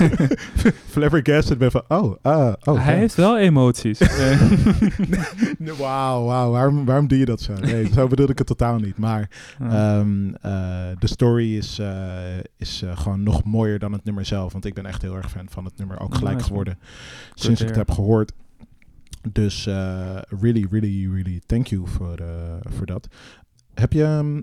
flabbergasted ben van, oh, ah, oh. Hij heeft wel emoties. Wauw, wauw. Waarom, waarom doe je dat zo? Nee, zo bedoel ik het totaal niet. Maar ehm, eh, de story is, eh, is gewoon nog mooier dan het nummer zelf. Want ik ben echt heel erg fan van het nummer. Ook gelijk geworden sinds ik het heb gehoord. Dus eh, really, really, really thank you voor, eh, voor dat. Heb, je, ehm,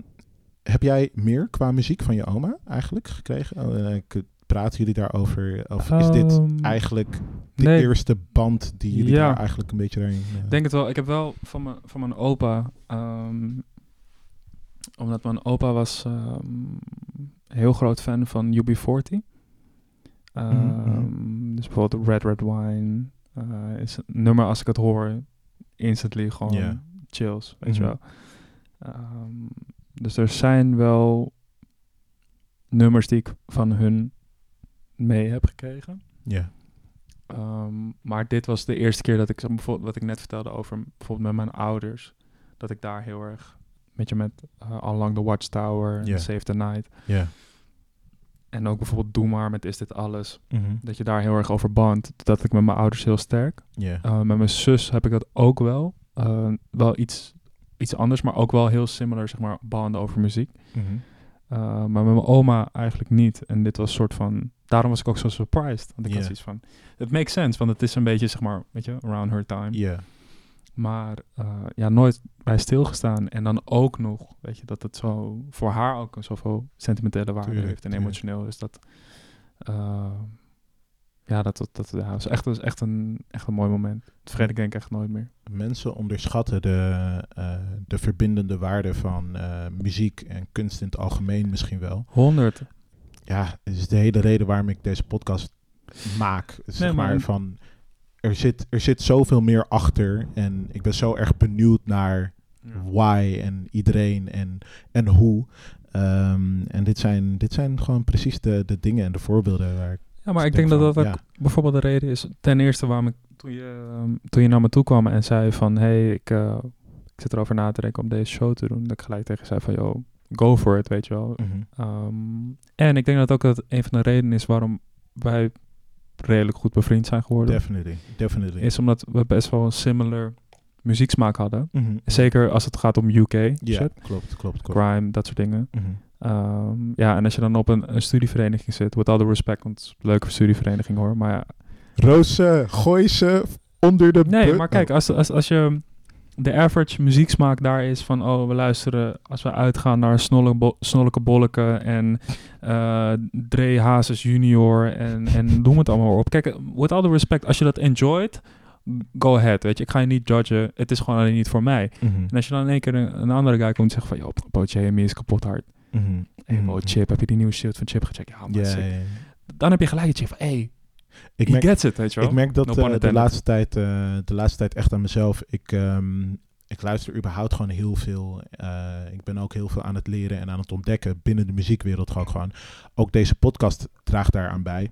heb jij meer qua muziek van je oma eigenlijk gekregen? Eh, praten jullie daarover? Of is dit Ehm, eigenlijk de nee. eerste band die jullie Ja. daar eigenlijk een beetje daarin... eh, Ik denk het wel. Ik heb wel van mijn, van mijn opa. ehm, omdat mijn opa was een heel groot fan van UB40. Ehm, Mhm. Dus bijvoorbeeld Red Red Wine. Eh, is een nummer als ik het hoor, instantly gewoon chills, weet Mhm. je wel. Ehm, dus er zijn wel nummers die ik van hun mee heb gekregen. Ja. Ehm, maar dit was de eerste keer dat ik, bijvoorbeeld wat ik net vertelde over bijvoorbeeld met mijn ouders, dat ik daar heel erg, weet je, met uh, Along the Watchtower, Ja. Save the Night, Ja. En ook bijvoorbeeld Doe maar met Is Dit Alles, Mhm. dat je daar heel erg over band. Dat ik met mijn ouders heel sterk. Ja. Uh, met mijn zus heb ik dat ook wel. Uh, wel iets, iets anders, maar ook wel heel similar, zeg maar, banden over muziek. Mhm. Uh, maar met mijn oma eigenlijk niet. En dit was een soort van... Daarom was ik ook zo surprised. Want ik Ja. had zoiets van... Het makes sense, want het is een beetje, zeg maar, weet je, around her time. Ja. Maar uh, ja, nooit bij stilgestaan. En dan ook nog, weet je, dat het zo... Voor haar ook zoveel sentimentele waarde Tuurlijk, heeft en tuurlijk. emotioneel. is dat... uh, ja, dat, dat, dat ja, was echt, is echt, een, echt een mooi moment. Dat vergeet ik denk ik echt nooit meer. Mensen onderschatten de, eh, de verbindende waarde van eh, muziek en kunst in het algemeen misschien wel. 100. Ja, dat is de hele reden waarom ik deze podcast maak. Zeg maar- maar van, er zit, er zit zoveel meer achter en ik ben zo erg benieuwd naar why en iedereen en, en hoe. Ehm, en dit zijn, dit zijn gewoon precies de, de dingen en de voorbeelden waar ik Ja, maar ik denk dat dat ook bijvoorbeeld de reden is. Ten eerste waarom ik, toen je, ehm, toen je naar me toe kwam en zei van... hey, ik, eh, ik zit erover na te denken om deze show te doen. Dat ik gelijk tegen zei van, yo, go for it, weet je wel. Mhm. Ehm, en ik denk dat ook dat een van de redenen is waarom wij redelijk goed bevriend zijn geworden. Definitely, definitely. is omdat we best wel een similar muzieksmaak hadden. Mhm. Zeker als het gaat om UK Ja, klopt, klopt, klopt. Crime, dat soort dingen. Mhm. Ehm, ja, en als je dan op een, een studievereniging zit, with all the respect, want het is een leuke studievereniging hoor, maar ja, Rozen, gooi ze onder de... Nee, maar kijk, als, als, als je de average muzieksmaak daar is van, oh, we luisteren als we uitgaan naar Snolle- Snolleke Bolleke en eh Dre Hazes junior en, en noem het allemaal op. Kijk, with all the respect, als je dat enjoyt, go ahead, weet je. Ik ga je niet judgen, het is gewoon alleen niet voor mij. Mhm. En als je dan in één keer een, een andere guy komt en zegt van, joh, Bo Jamie is kapot hard. Hey, Bo, Mhm. Chip, heb je die nieuwe shit van Chip gecheckt? Ja, man. Dan heb je gelijk het van, hey, Ik merk, gets it, weet je wel. ik merk dat No eh, de, laatste tijd, eh, de laatste tijd echt aan mezelf. Ik, ehm, ik luister überhaupt gewoon heel veel. Eh, ik ben ook heel veel aan het leren en aan het ontdekken binnen de muziekwereld. Gewoon. gewoon. Ook deze podcast draagt daaraan bij.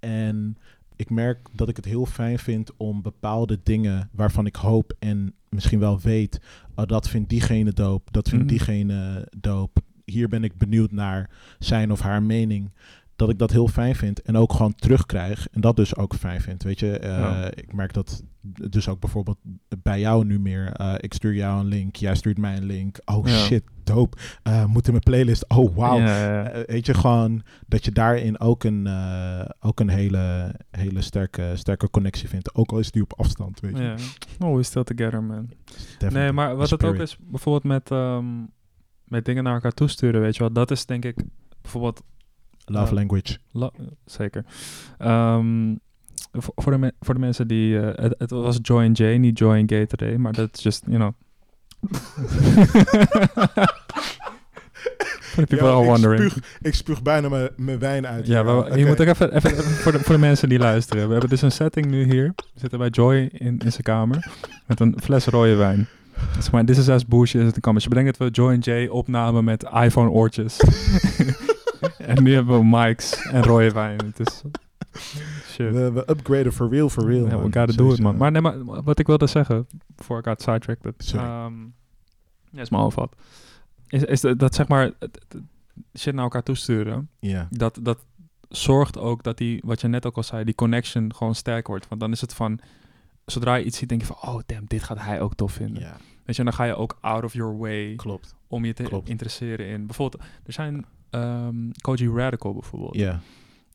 En ik merk dat ik het heel fijn vind om bepaalde dingen waarvan ik hoop en misschien wel weet, oh, dat vindt diegene doop, dat vindt Mhm. diegene doop. Hier ben ik benieuwd naar zijn of haar mening. Dat ik dat heel fijn vind en ook gewoon terugkrijg. En dat dus ook fijn vind. Weet je, Eh, Ja. ik merk dat dus ook bijvoorbeeld bij jou nu meer. Eh, ik stuur jou een link, jij stuurt mij een link. Oh Ja. shit, dope. Eh moet in mijn playlist. Oh. Ja. Eh, weet je, gewoon dat je daarin ook een, ook een hele, hele sterke, sterke connectie vindt. Ook al is die op afstand, weet je. Oh, we still together, man. Definitely. Nee, maar wat het ook is, bijvoorbeeld met, ehm, met dingen naar elkaar toesturen, weet je wel. Dat is denk ik bijvoorbeeld Love language. La- zeker. Ehm, voor, de voor de mensen die... eh, het, het was Joy and J, niet Joy and Gatorade, maar dat is just, you know... for people Ja, are ik wondering. spuug- Ik spuug bijna mijn- wijn uit. Ja, maar je moet ook even, even even voor, de, voor de mensen die luisteren. We hebben dus een setting nu hier. We zitten bij Joy in, in zijn kamer met een fles rode wijn. Zeg maar, this is bullshit as it kan. Dus je bedenkt dat we Joy en Jay opnamen met iPhone oortjes. en nu hebben we mics en rode wijn. Het is shit. We, we upgraden for real, for real. Ja, we gotta do it, man. Maar nee, maar wat ik wilde zeggen, voor ik got sidetracked. Ehm ja, is me overvat. Is, is dat, dat zeg maar, shit naar elkaar toesturen Ja. dat, dat zorgt ook dat die, wat je net ook al zei, die connection gewoon sterk wordt. Want dan is het van, zodra je iets ziet, denk je van, oh damn, dit gaat hij ook tof vinden. Weet je, en dan ga je ook out of your way klopt. om je te Klopt. interesseren in. Bijvoorbeeld, er zijn ehm Koji Radical bijvoorbeeld. Ja.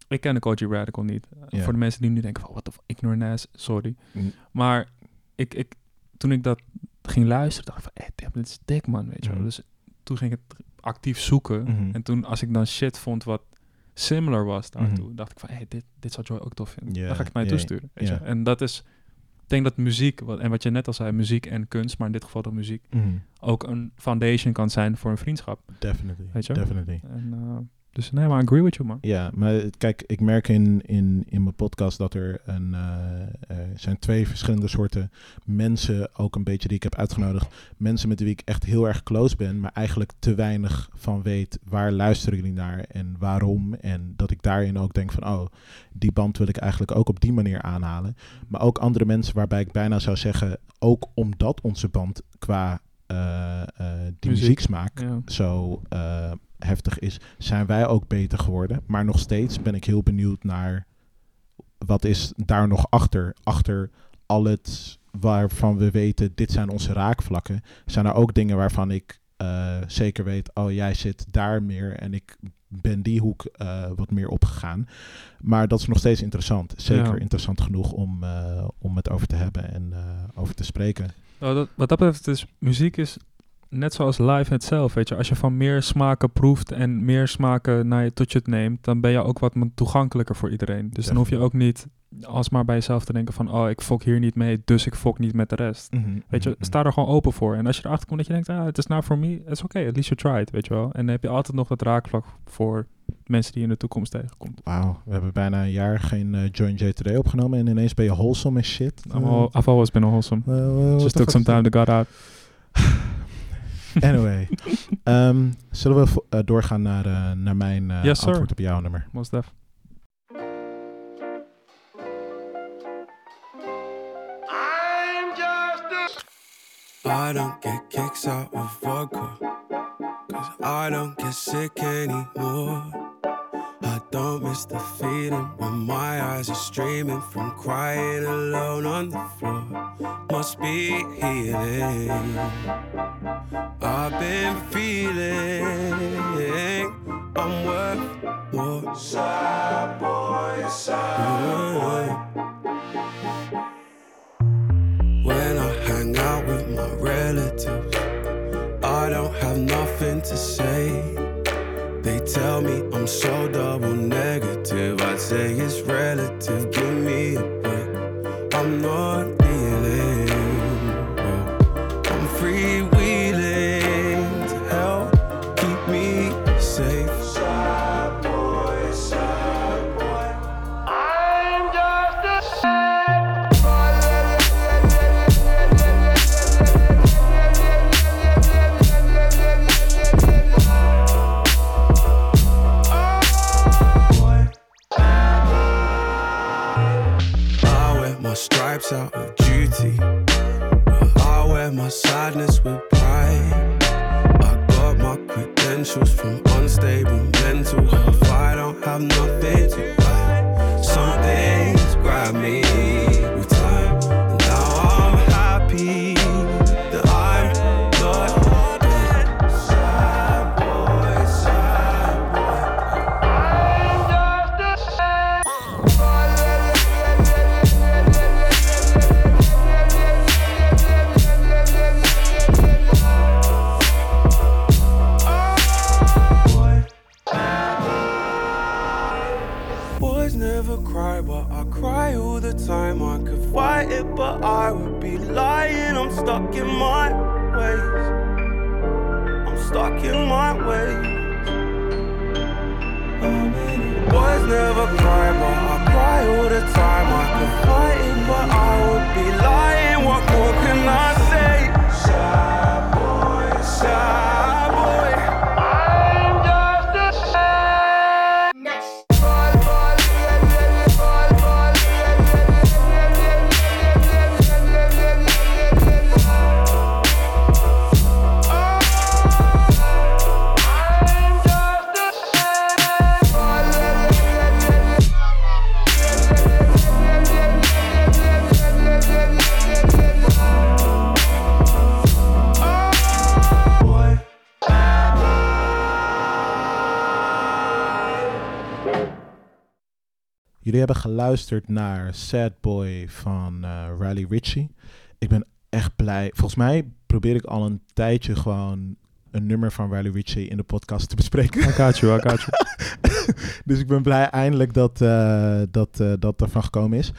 Ik ken de Koji Radical niet. Ja. Voor de mensen die nu denken van, what the f- ignorant ass, sorry. Mm. Maar ik, ik, toen ik dat ging luisteren, dacht ik van, hey, damn, dit is dik man, weet je wel. Mhm. Dus toen ging ik het actief zoeken. Mhm. En toen, als ik dan shit vond wat similar was daartoe, Mhm. dacht ik van, hé, dit, dit zou Joy ook tof vinden. Ja, Dan ga ik het ja, toesturen. Weet je? En dat is, denk dat muziek, wat, en wat je net al zei, muziek en kunst, maar in dit geval dan muziek, Mhm. ook een foundation kan zijn voor een vriendschap. Definitely. Weet je? Definitely. En, eh, dus nee, maar I agree with you, man. Ja, maar kijk, ik merk in, in, in mijn podcast dat er een, eh, er zijn twee verschillende soorten mensen, ook een beetje die ik heb uitgenodigd. Mensen met wie ik echt heel erg close ben, maar eigenlijk te weinig van weet waar luisteren jullie naar en waarom. En dat ik daarin ook denk van, oh, die band wil ik eigenlijk ook op die manier aanhalen. Maar ook andere mensen waarbij ik bijna zou zeggen, ook omdat onze band qua eh, eh, die Muziek. muzieksmaak Ja. zo eh, heftig is, zijn wij ook beter geworden. Maar nog steeds ben ik heel benieuwd naar wat is daar nog achter. Achter al het waarvan we weten, dit zijn onze raakvlakken. Zijn er ook dingen waarvan ik eh, zeker weet, oh jij zit daar meer en ik ben die hoek eh, wat meer opgegaan. Maar dat is nog steeds interessant. Zeker Ja. interessant genoeg om, eh, om het over te hebben en over te spreken. Nou, dat, wat dat betreft is muziek is net zoals live het zelf, weet je. Als je van meer smaken proeft en meer smaken naar je tot je het neemt, dan ben je ook wat toegankelijker voor iedereen. Dus dan hoef je ook niet alsmaar bij jezelf te denken van, oh, ik fok hier niet mee, dus ik fok niet met de rest. Weet je, sta er gewoon open voor. En als je erachter komt dat je denkt, ah, het is nou voor me, it's okay, at least you tried, weet je wel. En dan heb je altijd nog dat raakvlak voor mensen die je in de toekomst tegenkomt. Wauw, we hebben bijna een jaar geen eh Join J today opgenomen en ineens ben je wholesome en shit. I've always been wholesome. Eh, eh, Just took some is time to get out. Anyway, Ehm, zullen we eh, doorgaan naar, eh, naar mijn eh, Yes, sir. antwoord op jouw nummer? Most def. I don't get kicks out of vodka. Cause I don't get sick anymore. I don't miss the feeling when my eyes are streaming from crying alone on the floor. Must be healing. I've been feeling I'm worth more. Sad boy, sad When I hang out with my relatives, I don't have nothing to say. They tell me I'm so double negative. I'd say it's relative. Give me a break. I'm not my stripes out of duty. I wear my sadness with pride. I got my credentials from unstable mental health. I don't have nothing to hide. Some things grab me Jullie hebben geluisterd naar Sad Boy van eh, Riley Ritchie. Ik ben echt blij. Volgens mij probeer ik al een tijdje gewoon een nummer van Riley Ritchie in de podcast te bespreken. I got you, I got you. dus ik ben blij eindelijk dat, eh, dat, eh, dat ervan gekomen is.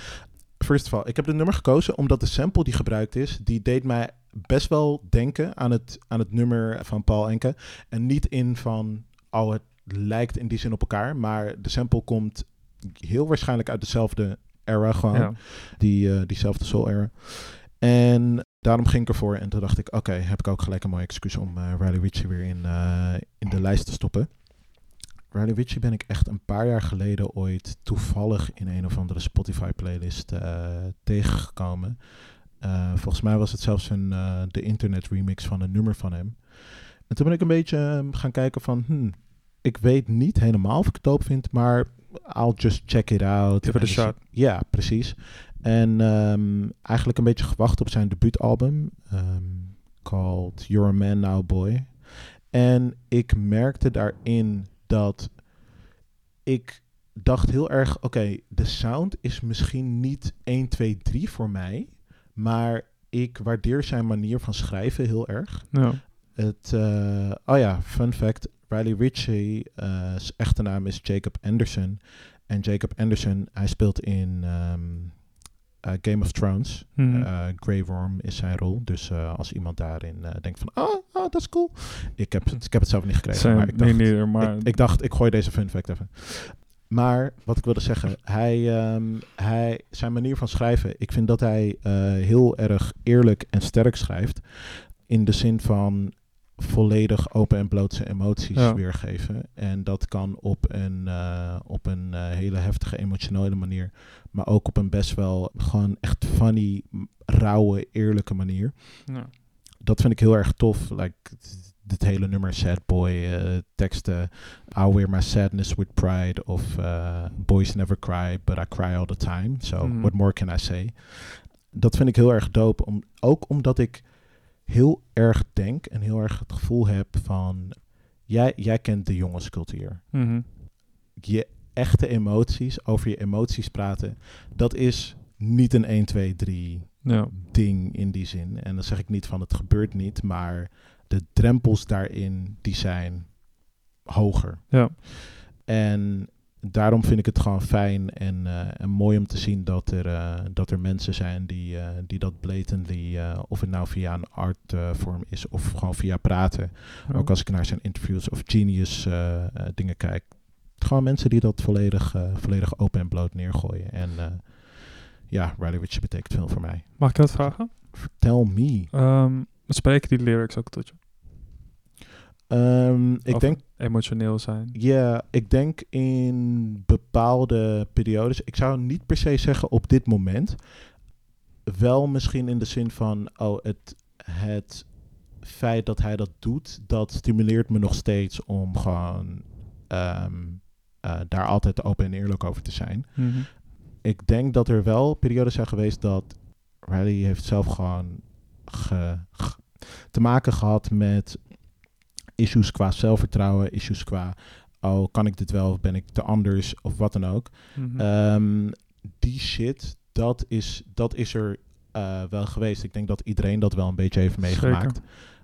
First of all, ik heb het nummer gekozen omdat de sample die gebruikt is, die deed mij best wel denken aan het, aan het nummer van Paul Enke. En niet in van, oh het lijkt in die zin op elkaar, maar de sample komt heel waarschijnlijk uit dezelfde era gewoon. Ja. Die, eh, diezelfde soul era. En daarom ging ik ervoor en toen dacht ik, oké, heb ik ook gelijk een mooie excuus om eh, Riley Ritchie weer in, eh, in de lijst te stoppen. Riley Ritchie ben ik echt een paar jaar geleden ooit toevallig in een of andere Spotify playlist tegengekomen. Volgens mij was het zelfs een, de internet remix van een nummer van hem. En toen ben ik een beetje ehm, gaan kijken van, hmm, ik weet niet helemaal of ik het dope vind, maar I'll just check it out. Give it a shot. Ja, precies. En ehm, eigenlijk een beetje gewacht op zijn debuutalbum, ehm called You're a Man Now Boy. En ik merkte daarin dat ik dacht heel erg, oké, de sound is misschien niet 1, 2, 3 voor mij, maar ik waardeer zijn manier van schrijven heel erg. Ja. Het, eh, oh ja, fun fact. Riley Ritchie, eh, zijn echte naam is Jacob Anderson. En Jacob Anderson, hij speelt in ehm, eh, Game of Thrones. Eh, Grey Worm is zijn rol. Dus als iemand daarin denkt van, oh, oh dat is cool. Ik heb, het, ik heb het zelf niet gekregen. Maar ik dacht, maar... ik, ik dacht, ik gooi deze fun fact even. Maar wat ik wilde zeggen, hij, ehm, hij, zijn manier van schrijven, ik vind dat hij heel erg eerlijk en sterk schrijft. In de zin van volledig open en bloot zijn emoties Ja. weergeven. En dat kan op een, eh, op een eh, hele heftige emotionele manier, maar ook op een best wel gewoon echt funny, rauwe, eerlijke manier ja. dat vind ik heel erg tof. Like, dit hele nummer Sad Boy, eh, teksten I wear my sadness with pride of Boys never cry, but I cry all the time. So Mhm. what more can I say? Dat vind ik heel erg dope. Om, ook omdat ik heel erg denk en heel erg het gevoel heb van... Jij, jij kent de jongenscultuur. Mhm. Je echte emoties, over je emoties praten... dat is niet een 1, 2, 3 ja. ding in die zin. En dan zeg ik niet van het gebeurt niet, maar de drempels daarin die zijn hoger. Ja. En daarom vind ik het gewoon fijn en, eh, en mooi om te zien dat er, eh, dat er mensen zijn die, eh, die dat blatantly, of het nou via een artvorm is of gewoon via praten. Ook als ik naar zijn interviews of genius dingen kijk. Gewoon mensen die dat volledig, volledig open en bloot neergooien. En ja, Riley Ritchie betekent veel voor mij. Mag ik dat vragen? Tell me. Ehm, spreken die lyrics ook tot je? Ehm, ik Of denk, Emotioneel zijn. ja, ik denk in bepaalde periodes. Ik zou niet per se zeggen op dit moment. Wel misschien in de zin van, oh, het, het feit dat hij dat doet, dat stimuleert me nog steeds om gewoon ehm, eh, daar altijd open en eerlijk over te zijn. Mhm. ik denk dat er wel periodes zijn geweest dat Riley heeft zelf gewoon ge- ge- te maken gehad met issues qua zelfvertrouwen, issues qua oh kan ik dit wel of ben ik te anders of wat dan ook. Mhm. Ehm, die shit, dat is, dat is er eh, wel geweest. Ik denk dat iedereen dat wel een beetje heeft meegemaakt.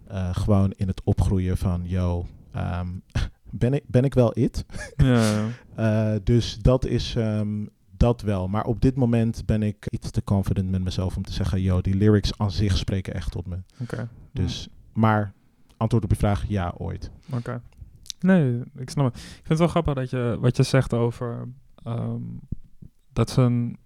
Eh, gewoon in het opgroeien van yo, ehm, ben, ik, ben ik wel it? ja, ja. Eh, dus dat is, ehm, dat wel. Maar op dit moment ben ik iets te confident met mezelf om te zeggen... yo, die lyrics aan zich spreken echt tot me. Oké. Dus, maar antwoord op je vraag, ja, ooit. Oké. Nee, ik snap het. Ik vind het wel grappig dat je wat je zegt over ehm, dat ze een,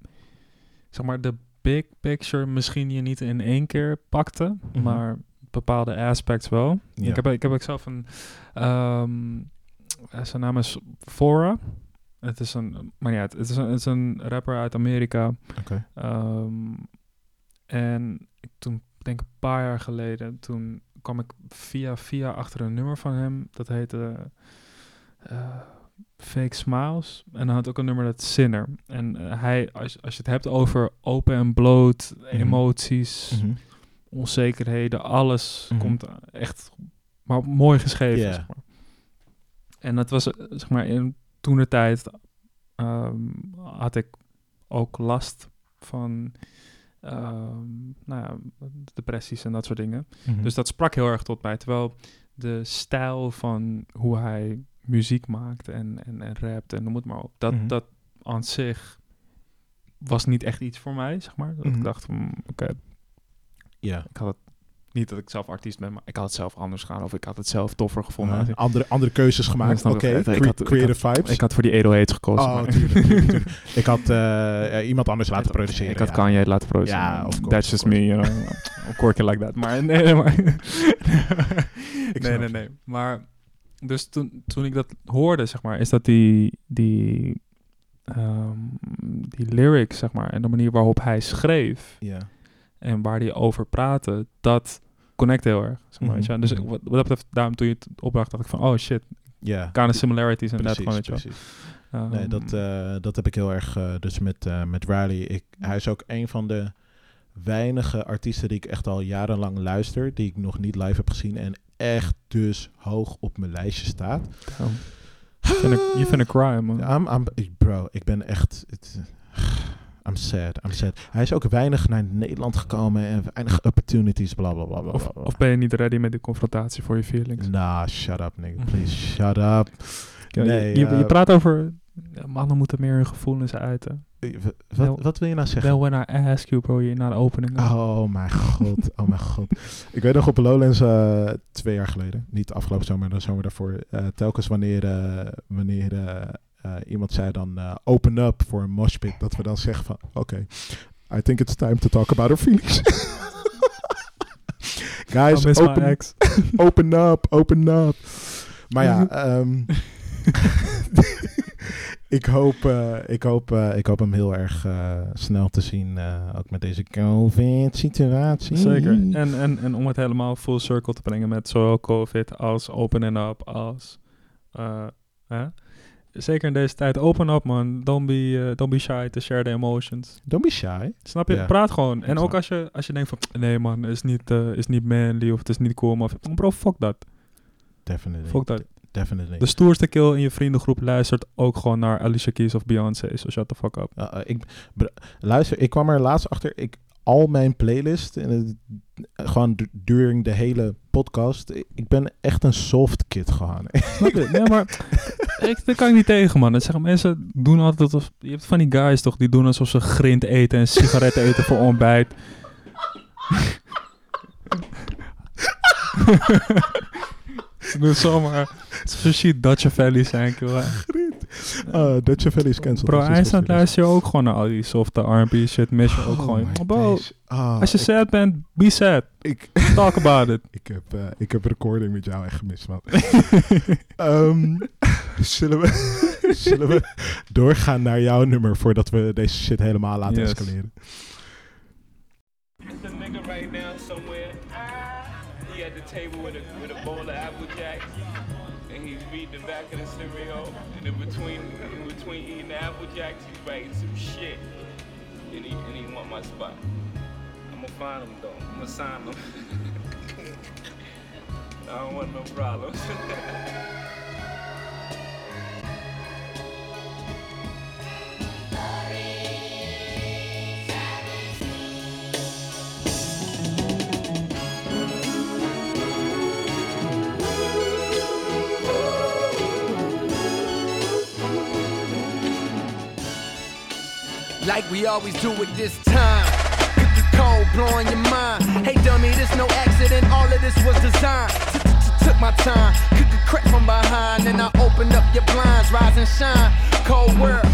zeg maar, de big picture misschien je niet in één keer pakte, Mhm. maar bepaalde aspects wel. Ja. Ik heb ik heb ook zelf een, ehm, eh, zijn naam is Fora. Het is een, maar ja, het is een, het is een rapper uit Amerika. Oké. Ehm, en ik toen, denk een paar jaar geleden, toen kwam ik via via achter een nummer van hem. Dat heette eh, Fake Smiles. En hij had ook een nummer dat Sinner. En eh, hij, als, als je het hebt over open en bloot, emoties, Mhm. onzekerheden, alles Mhm. komt echt maar mooi geschreven. Zeg maar. En dat was, eh, zeg maar, in toen de tijd had ik ook last van ehm, nou ja, depressies en dat soort dingen. Mhm. Dus dat sprak heel erg tot mij. Terwijl de stijl van hoe hij muziek maakt en, en, en rapt en noem het maar op, dat, Mhm. dat aan zich was niet echt iets voor mij, zeg maar. Dat Mhm. ik dacht van, oké, ja. ik had het niet dat ik zelf artiest ben, maar ik had het zelf anders gaan of ik had het zelf toffer gevonden. Andere, andere keuzes gemaakt. Oké, cre- ik creative had- vibes. Ik had voor die edelheids gekozen. Oh, tuurlijk, tuurlijk. Ik had eh, iemand anders laten produceren. Ik had ja. Kanye laten produceren. Ja, of course, That's just me, you know. Of course like that. Maar nee, nee, maar... Nee, nee, nee. Maar dus toen, toen ik dat hoorde, zeg maar, is dat die, die, ehm, die lyrics, zeg maar, en de manier waarop hij schreef Ja. En waar hij over praatte, dat connect heel erg. Zeg maar, Mhm. Dus wat, wat dat betreft, daarom toen je het opbracht, dacht ik van, oh shit, Ja. kind of similarities en dat gewoon, weet je wel. Nee, dat, Ehm, eh, dat heb ik heel erg eh, dus met, eh, met Riley. Ik, hij is ook een van de weinige artiesten die ik echt al jarenlang luister, die ik nog niet live heb gezien en echt dus hoog op mijn lijstje staat. damn. Je vindt een- crime, man. I'm, bro, ik ben echt... Het, I'm sad, I'm sad. Hij is ook weinig naar Nederland gekomen en weinig opportunities, bla bla bla bla. Of, bla, bla. of ben je niet ready met die confrontatie voor je feelings? Nah, shut up, nigga. Please, shut up. Ja, Nee, je, je, eh, je praat over mannen moeten meer hun gevoelens uiten. Eh, Wat, wat wil je nou zeggen? Wel when I ask you, bro, je naar de opening. Oh mijn god, oh mijn god. Ik weet nog op Lowlands eh twee jaar geleden, niet de afgelopen zomer, maar de zomer daarvoor, telkens wanneer, wanneer eh, iemand zei dan eh, open up voor een moshpit, dat we dan zeggen van oké, I think it's time to talk about our feelings. Guys, open, open up, open up. Maar ja, ehm, ik, hoop, eh, ik, hoop, ik hoop hem heel erg snel te zien, ook met deze COVID-situatie. Zeker. En, en, en om het helemaal full circle te brengen met zowel COVID als open and up als... hè? Zeker in deze tijd, open up man. Don't be, eh, don't be shy to share the emotions. Don't be shy. Snap je? Praat gewoon. En ook als je, als je denkt van... Nee man, is niet, eh, is niet manly of het is niet cool. Maar bro, fuck dat. Definitely. Fuck dat. Definitely. De stoerste kill in je vriendengroep luistert ook gewoon naar Alicia Keys of Beyoncé. So shut the fuck up. Uh, uh, ik, luister, ik kwam er laatst achter. Ik, al mijn playlist, en het- gewoon du- during de hele podcast. Ik, ben echt een soft kid gewoon. Snap je? Nee, maar ik, daar kan ik niet tegen, man. Dat zeggen mensen doen altijd alsof... Je hebt van die guys toch, die doen alsof ze grind eten en sigaretten eten voor ontbijt. ze doen zomaar... Ze shit Dutch Valley zijn, kill. uh, Dutch Valley is cancelled. Bro, dat is- luister je ook gewoon naar al die softe R&B shit. Mis je ook Oh gewoon. Bro. Ah, als je ik- sad bent, be sad. Ik, Talk about it. ik, heb, eh, ik heb recording met jou echt gemist, man. Ehm, zullen, we, zullen we doorgaan naar jouw nummer voordat we deze shit helemaal laten Yes. escaleren? It's a nigga right now somewhere. He at the table with a with a bowl of apple jacks, and he's reading the back of the cereal. Between in between eating apple jacks, he's writing some shit. And he and he want my spot. I'm gonna find him though. I'm gonna sign him. I don't want no problems. like we always do at this time. Cook the cold, blowing your mind. Hey, dummy, this no accident. All of this was designed. Took my time, cook a crack from behind, and I opened up your blinds, rise and shine. Cold world.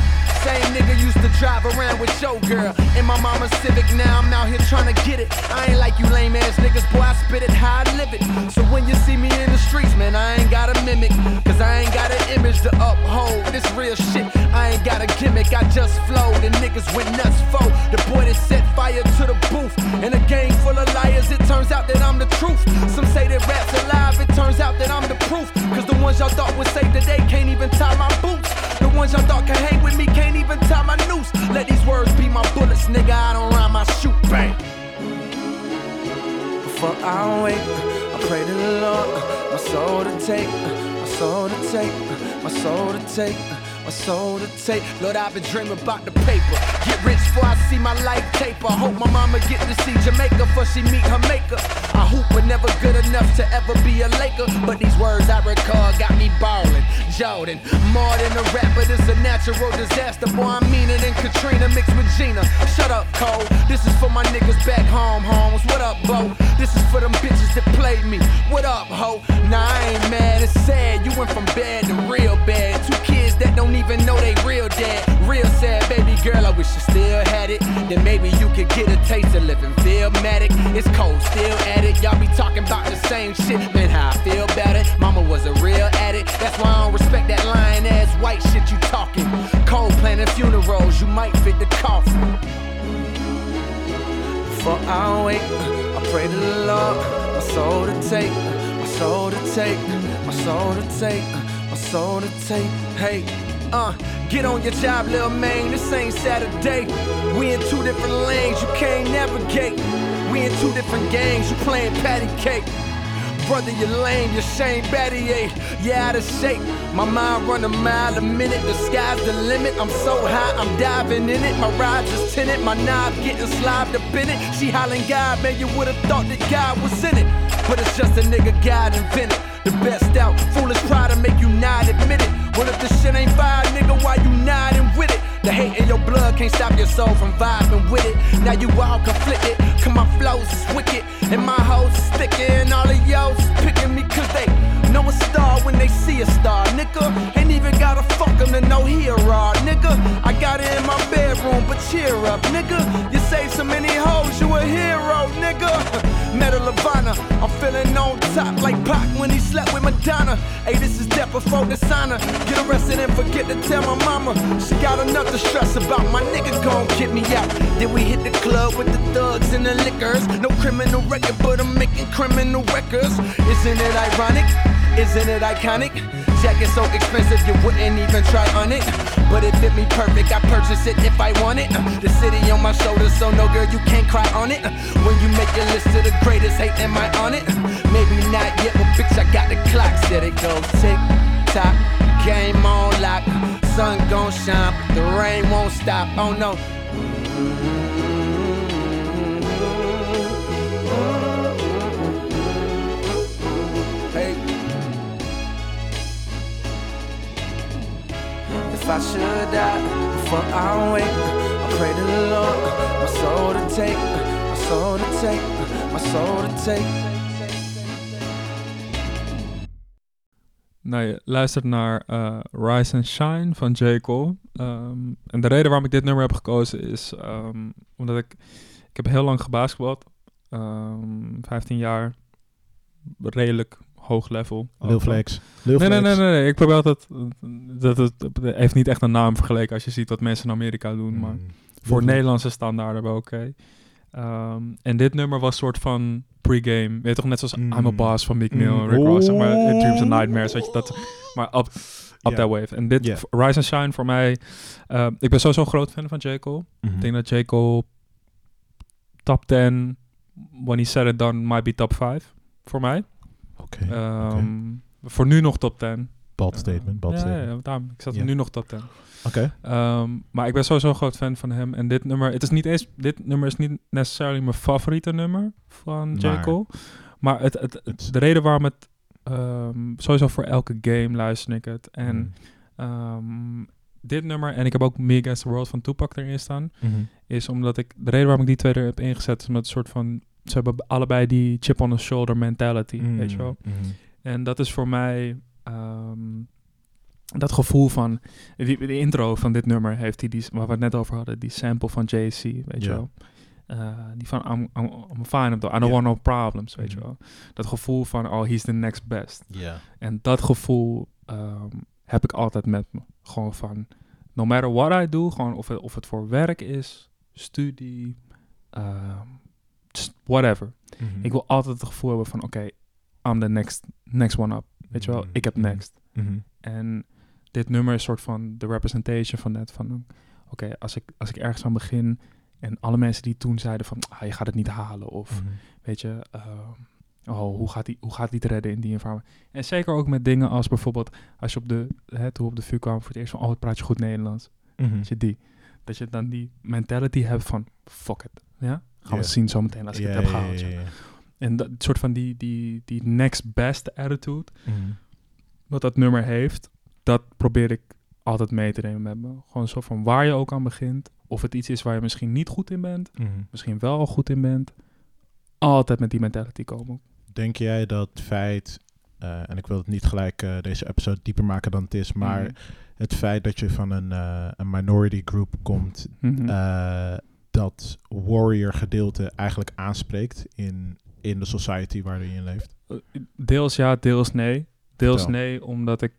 Same nigga used to drive around with your girl. In my mama's Civic, now I'm out here trying to get it. I ain't like you lame ass niggas, boy, I spit it how I live it. So when you see me in the streets, man, I ain't got a mimic. Cause I ain't got an image to uphold. This real shit, I ain't got a gimmick, I just flow. The niggas went nuts for the boy that set fire to the booth. In a gang full of liars, it turns out that I'm the truth. Some say that rap's alive, it turns out that I'm the proof. Cause the ones y'all thought would save the day can't even tie my ones y'all thought could hang with me can't even tie my noose. Let these words be my bullets, nigga. I don't rhyme, I shoot bang. Before I wake, I pray to the Lord, uh, my soul to take, uh, my soul to take, uh, my soul to take. My soul to take, Lord, I've been dreaming about the paper. Get rich before I see my life taper. Hope my mama get to see Jamaica before she meet her maker. I hope but never good enough to ever be a Laker. But these words I recall got me ballin'. Jordan, more than a rapper, this a natural disaster. Boy, I'm meaner than Katrina mixed with Gina. Shut up, Cole. This is for my niggas back home, homes. What up, Bo? This is for them bitches that played me. What up, ho? Nah, I ain't mad, it's sad. You went from bad to real bad. Two kids that don't even know they real dad. Real sad, baby girl, I wish you still had it. Then maybe you could get a taste of living Philmatic. It's cold, still at it. Y'all be talking about the same shit. Man, how I feel about it. Mama was a real addict. That's why I don't respect that lying ass white shit you talking. Cold planning funerals, you might fit the coffin. Before I wake, I pray to the Lord, my soul to take, my soul to take, my soul to take, my soul to take. Hey, uh, get on your job, little man. This ain't Saturday. We in two different lanes, you can't navigate. We in two different games, you playing patty cake. Brother, you lame, you're shame, batty A. Yeah, out of shape. My mind run a mile a minute, the sky's the limit. I'm so high, I'm diving in it. My rides is tinted, my knob getting slobbed up in it. She hollering God, man, you would've thought that God was in it. But it's just a nigga God invented. The best out, foolish pride to make you not admit it. Well, if this shit ain't fire, nigga, why you nodding with it? The hate in your blood can't stop your soul from vibing with it. Now you all conflicted, cause my flows is wicked. And my hoes is and all of y'all picking me cause they star when they see a star, nigga. Ain't even gotta fuck them to know he a raw, nigga. I got it in my bedroom, but cheer up, nigga. You saved so many hoes, you a hero, nigga. Medal of honor, I'm feeling on top like Pac when he slept with Madonna. Hey, this is death before dishonor. Get arrested and forget to tell my mama. She got enough to stress about. My nigga gon' get me out. Then we hit the club with the thugs and the liquors. No criminal record, but I'm making criminal records. Isn't it ironic? Isn't it iconic? Jacket so expensive you wouldn't even try on it. But it fit me perfect, I purchase it if I want it. The city on my shoulders, so no girl, you can't cry on it. When you make your list of the greatest, hate, am I on it? Maybe not yet, but bitch, I got the clock. Said it goes tick tock, game on lock. Sun gon' shine, the rain won't stop. Oh no. If I should die before I wake, I pray to the Lord, my soul to take, my soul to take, my soul to take. Nou, je luistert naar eh, Rise and Shine van J. Cole. Ehm, en de reden waarom ik dit nummer heb gekozen is ehm, omdat ik... Ik heb heel lang gebasketbald. Ehm 15 jaar. Redelijk hoog level. Lil Flex. Lil Nee, nee, Flex. nee, nee, nee. Ik probeer altijd... Dat het, heeft niet echt een naam vergeleken als je ziet wat mensen in Amerika doen. Maar Mm. voor Lil Nederlandse standaarden wel oké. Ehm, en dit nummer was soort van pre-game. Weet je toch, net zoals Mm. I'm a Boss van Meek Mill Mm. Rick Ross. Zeg maar Oh. in Dreams and Nightmares, weet je, dat... Maar up, up that wave. En dit, Ja. Rise and Shine voor mij... eh, ik ben sowieso een groot fan van J. Cole. Mhm. Ik denk dat J. Cole top 10, when he said it done, might be top 5 voor mij. Oké. Ehm, Voor nu nog top 10. Bald Eh, statement, bald ja, statement. Ja, daarom, ik zat nu nog top 10. Oké. Ehm, maar ik ben sowieso een groot fan van hem. En dit nummer, het is niet eens, dit nummer is niet necessarily mijn favoriete nummer van J. Maar- Cole. Maar het, het, het- de reden waarom het, ehm, sowieso voor elke game luister ik het. En Mm. ehm, dit nummer en ik heb ook Me Against the World van Tupac erin staan, Mhm. is omdat ik, de reden waarom ik die twee er heb ingezet, is met een soort van, ze hebben allebei die chip on the shoulder mentality, weet je wel. Mhm. En dat is voor mij ehm, dat gevoel van, die, de intro van dit nummer heeft die, die, waar we het net over hadden, die sample van JC, weet je wel. Eh, die van I'm, I'm, I'm fine, I don't want no problems, weet je Mhm. wel. Dat gevoel van, oh, he's the next best. Ja. En dat gevoel ehm, heb ik altijd met me. Gewoon van, no matter what I do, gewoon of het, of het voor werk is, studie, ehm, whatever. Mhm. Ik wil altijd het gevoel hebben van, oké, I'm the next, next one up. Weet je wel, Mhm. ik heb Mhm. next. En dit nummer is soort van de representation van net. Van, oké, als, ik, als ik ergens aan begin en alle mensen die toen zeiden van, ah, je gaat het niet halen. Of, weet je, ehm, oh, hoe gaat, die, hoe gaat die het redden in die environment? En zeker ook met dingen als bijvoorbeeld, als je op de, hè, toen op de vuur kwam voor het eerst van, oh, wat praat je goed Nederlands. Dat je die, dat je dan die mentality hebt van, fuck it. Ja? Gaan we zien zometeen als ik het heb gehaald. En dat soort van die, die, die next best attitude, Mhm. wat dat nummer heeft, dat probeer ik altijd mee te nemen met me. Gewoon zo van waar je ook aan begint. Of het iets is waar je misschien niet goed in bent, Mhm. misschien wel al goed in bent. Altijd met die mentality komen. Denk jij dat feit, eh, en ik wil het niet gelijk eh, deze episode dieper maken dan het is, maar Mhm. het feit dat je van een, eh, een minority group komt. Eh, dat warrior gedeelte eigenlijk aanspreekt in, in de society waarin je leeft? Eh, Deels ja, deels nee. Deels Vertel. nee, omdat ik,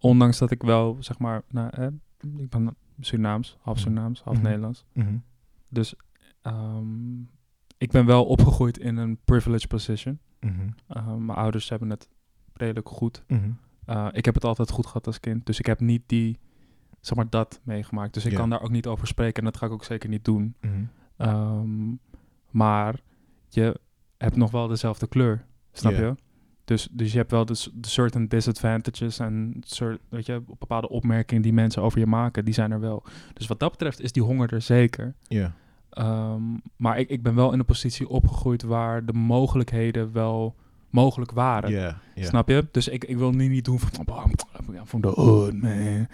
ondanks dat ik wel, zeg maar, nou, eh, ik ben Surinaams, half Mhm. Surinaams, half Mhm. Nederlands. Mhm. Dus ehm, ik ben wel opgegroeid in een privileged position. Eh, mijn ouders hebben het redelijk goed. Uh, ik heb het altijd goed gehad als kind. Dus ik heb niet die, zeg maar, dat meegemaakt. Dus ik Ja. kan daar ook niet over spreken. En dat ga ik ook zeker niet doen. Mhm. Ehm, maar je hebt nog wel dezelfde kleur. Snap je? Dus, dus je hebt wel de, s- de certain disadvantages en cer- weet je, bepaalde opmerkingen die mensen over je maken, die zijn er wel. Dus wat dat betreft is die honger er zeker. Ja. Ehm, maar ik, ik ben wel in een positie opgegroeid waar de mogelijkheden wel mogelijk waren. Ja. Ja. Snap je? Dus ik, ik wil nu niet doen van, oh, the hood, man.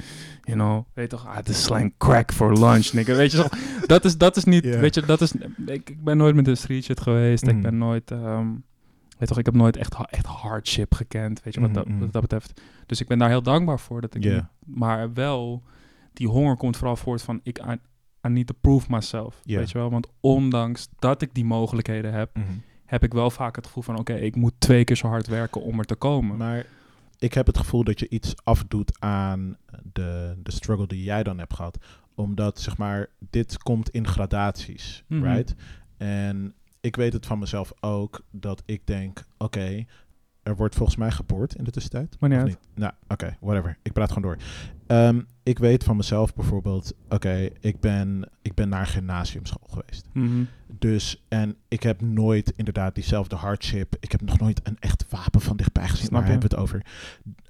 You know, weet toch, ah, de slang crack for lunch, nigga. Weet je toch, dat is, dat is niet, weet je, dat is, ik, ik ben nooit met de street shit geweest. Ik ben nooit, ehm, weet toch, ik heb nooit echt, echt hardship gekend, weet je, wat, dat, Mhm, mhm. wat dat betreft. Dus ik ben daar heel dankbaar voor dat ik, niet- maar wel, die honger komt vooral voort van, ik, I, I need to prove myself, weet je wel. Want ondanks dat ik die mogelijkheden heb, Mhm. Heb ik wel vaak het gevoel van... oké, ik moet twee keer zo hard werken om er te komen. Maar ik heb het gevoel dat je iets afdoet aan de, de struggle die jij dan hebt gehad. Omdat, zeg maar, dit komt in gradaties, Mhm. right? En ik weet het van mezelf ook, dat ik denk, oké, er wordt volgens mij geboord in de tussentijd. Uit. Nou, oké, whatever. Ik praat gewoon door. Ehm, ik weet van mezelf bijvoorbeeld, oké, ik, ben, ik ben naar een gymnasiumschool geweest. Mhm. Dus, en ik heb nooit inderdaad diezelfde hardship. Ik heb nog nooit een echt wapen van dichtbij gezien. Snap Waar je? hebben we het over?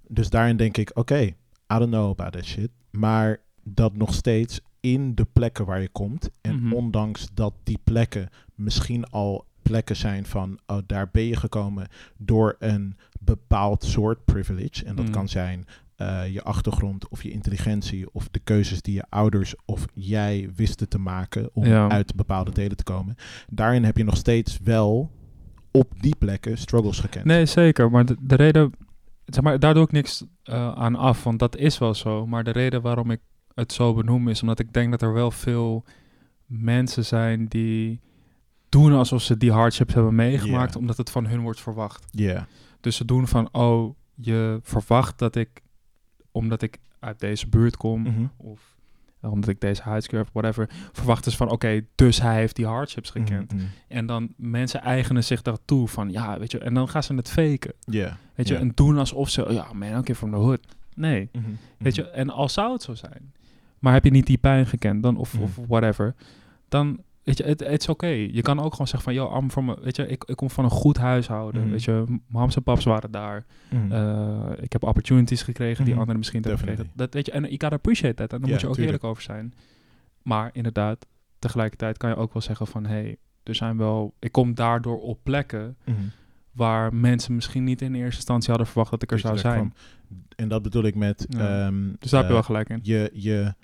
Dus daarin denk ik, oké, I don't know about that shit. Maar dat nog steeds in de plekken waar je komt. En Mhm. ondanks dat die plekken misschien al plekken zijn van, oh, daar ben je gekomen door een bepaald soort privilege. En dat Mhm. kan zijn eh, je achtergrond of je intelligentie of de keuzes die je ouders of jij wisten te maken om Ja. uit bepaalde delen te komen. Daarin heb je nog steeds wel op die plekken struggles gekend. Nee, zeker. Maar de, de reden... Zeg maar, daar doe ik niks eh, aan af, want dat is wel zo. Maar de reden waarom ik het zo benoem is omdat ik denk dat er wel veel mensen zijn die doen alsof ze die hardships hebben meegemaakt, omdat het van hun wordt verwacht. Ja, Dus ze doen van, oh, je verwacht dat ik, omdat ik uit deze buurt kom, Mhm. of eh, omdat ik deze huidskleur heb, whatever, verwachten ze van, oké, dus hij heeft die hardships gekend. Mhm, mhm. En dan mensen eigenen zich daartoe van, ja, weet je, en dan gaan ze het faken, Ja. weet je, en doen alsof ze, oh ja, man, oké, from the hood. Nee, Mhm, weet je, mhm. en al zou het zo zijn, maar heb je niet die pijn gekend, dan, of, Mhm. of whatever, dan, weet je, het is oké. Je kan ook gewoon zeggen van, from, a- weet je, ik, ik kom van een goed huishouden, Mhm. weet je, mams en paps waren daar, Mhm. eh, ik heb opportunities gekregen die Mhm. anderen misschien niet hebben gekregen. Dat weet je, en you gotta appreciate that. En daar moet je ook tuurlijk. eerlijk over zijn. Maar inderdaad, tegelijkertijd kan je ook wel zeggen van, hey, er zijn wel, ik kom daardoor op plekken waar mensen misschien niet in eerste instantie hadden verwacht dat ik er Dat zou zijn. En dat bedoel ik met... Ja. ehm, Dus daar heb je eh, wel gelijk in. je, je,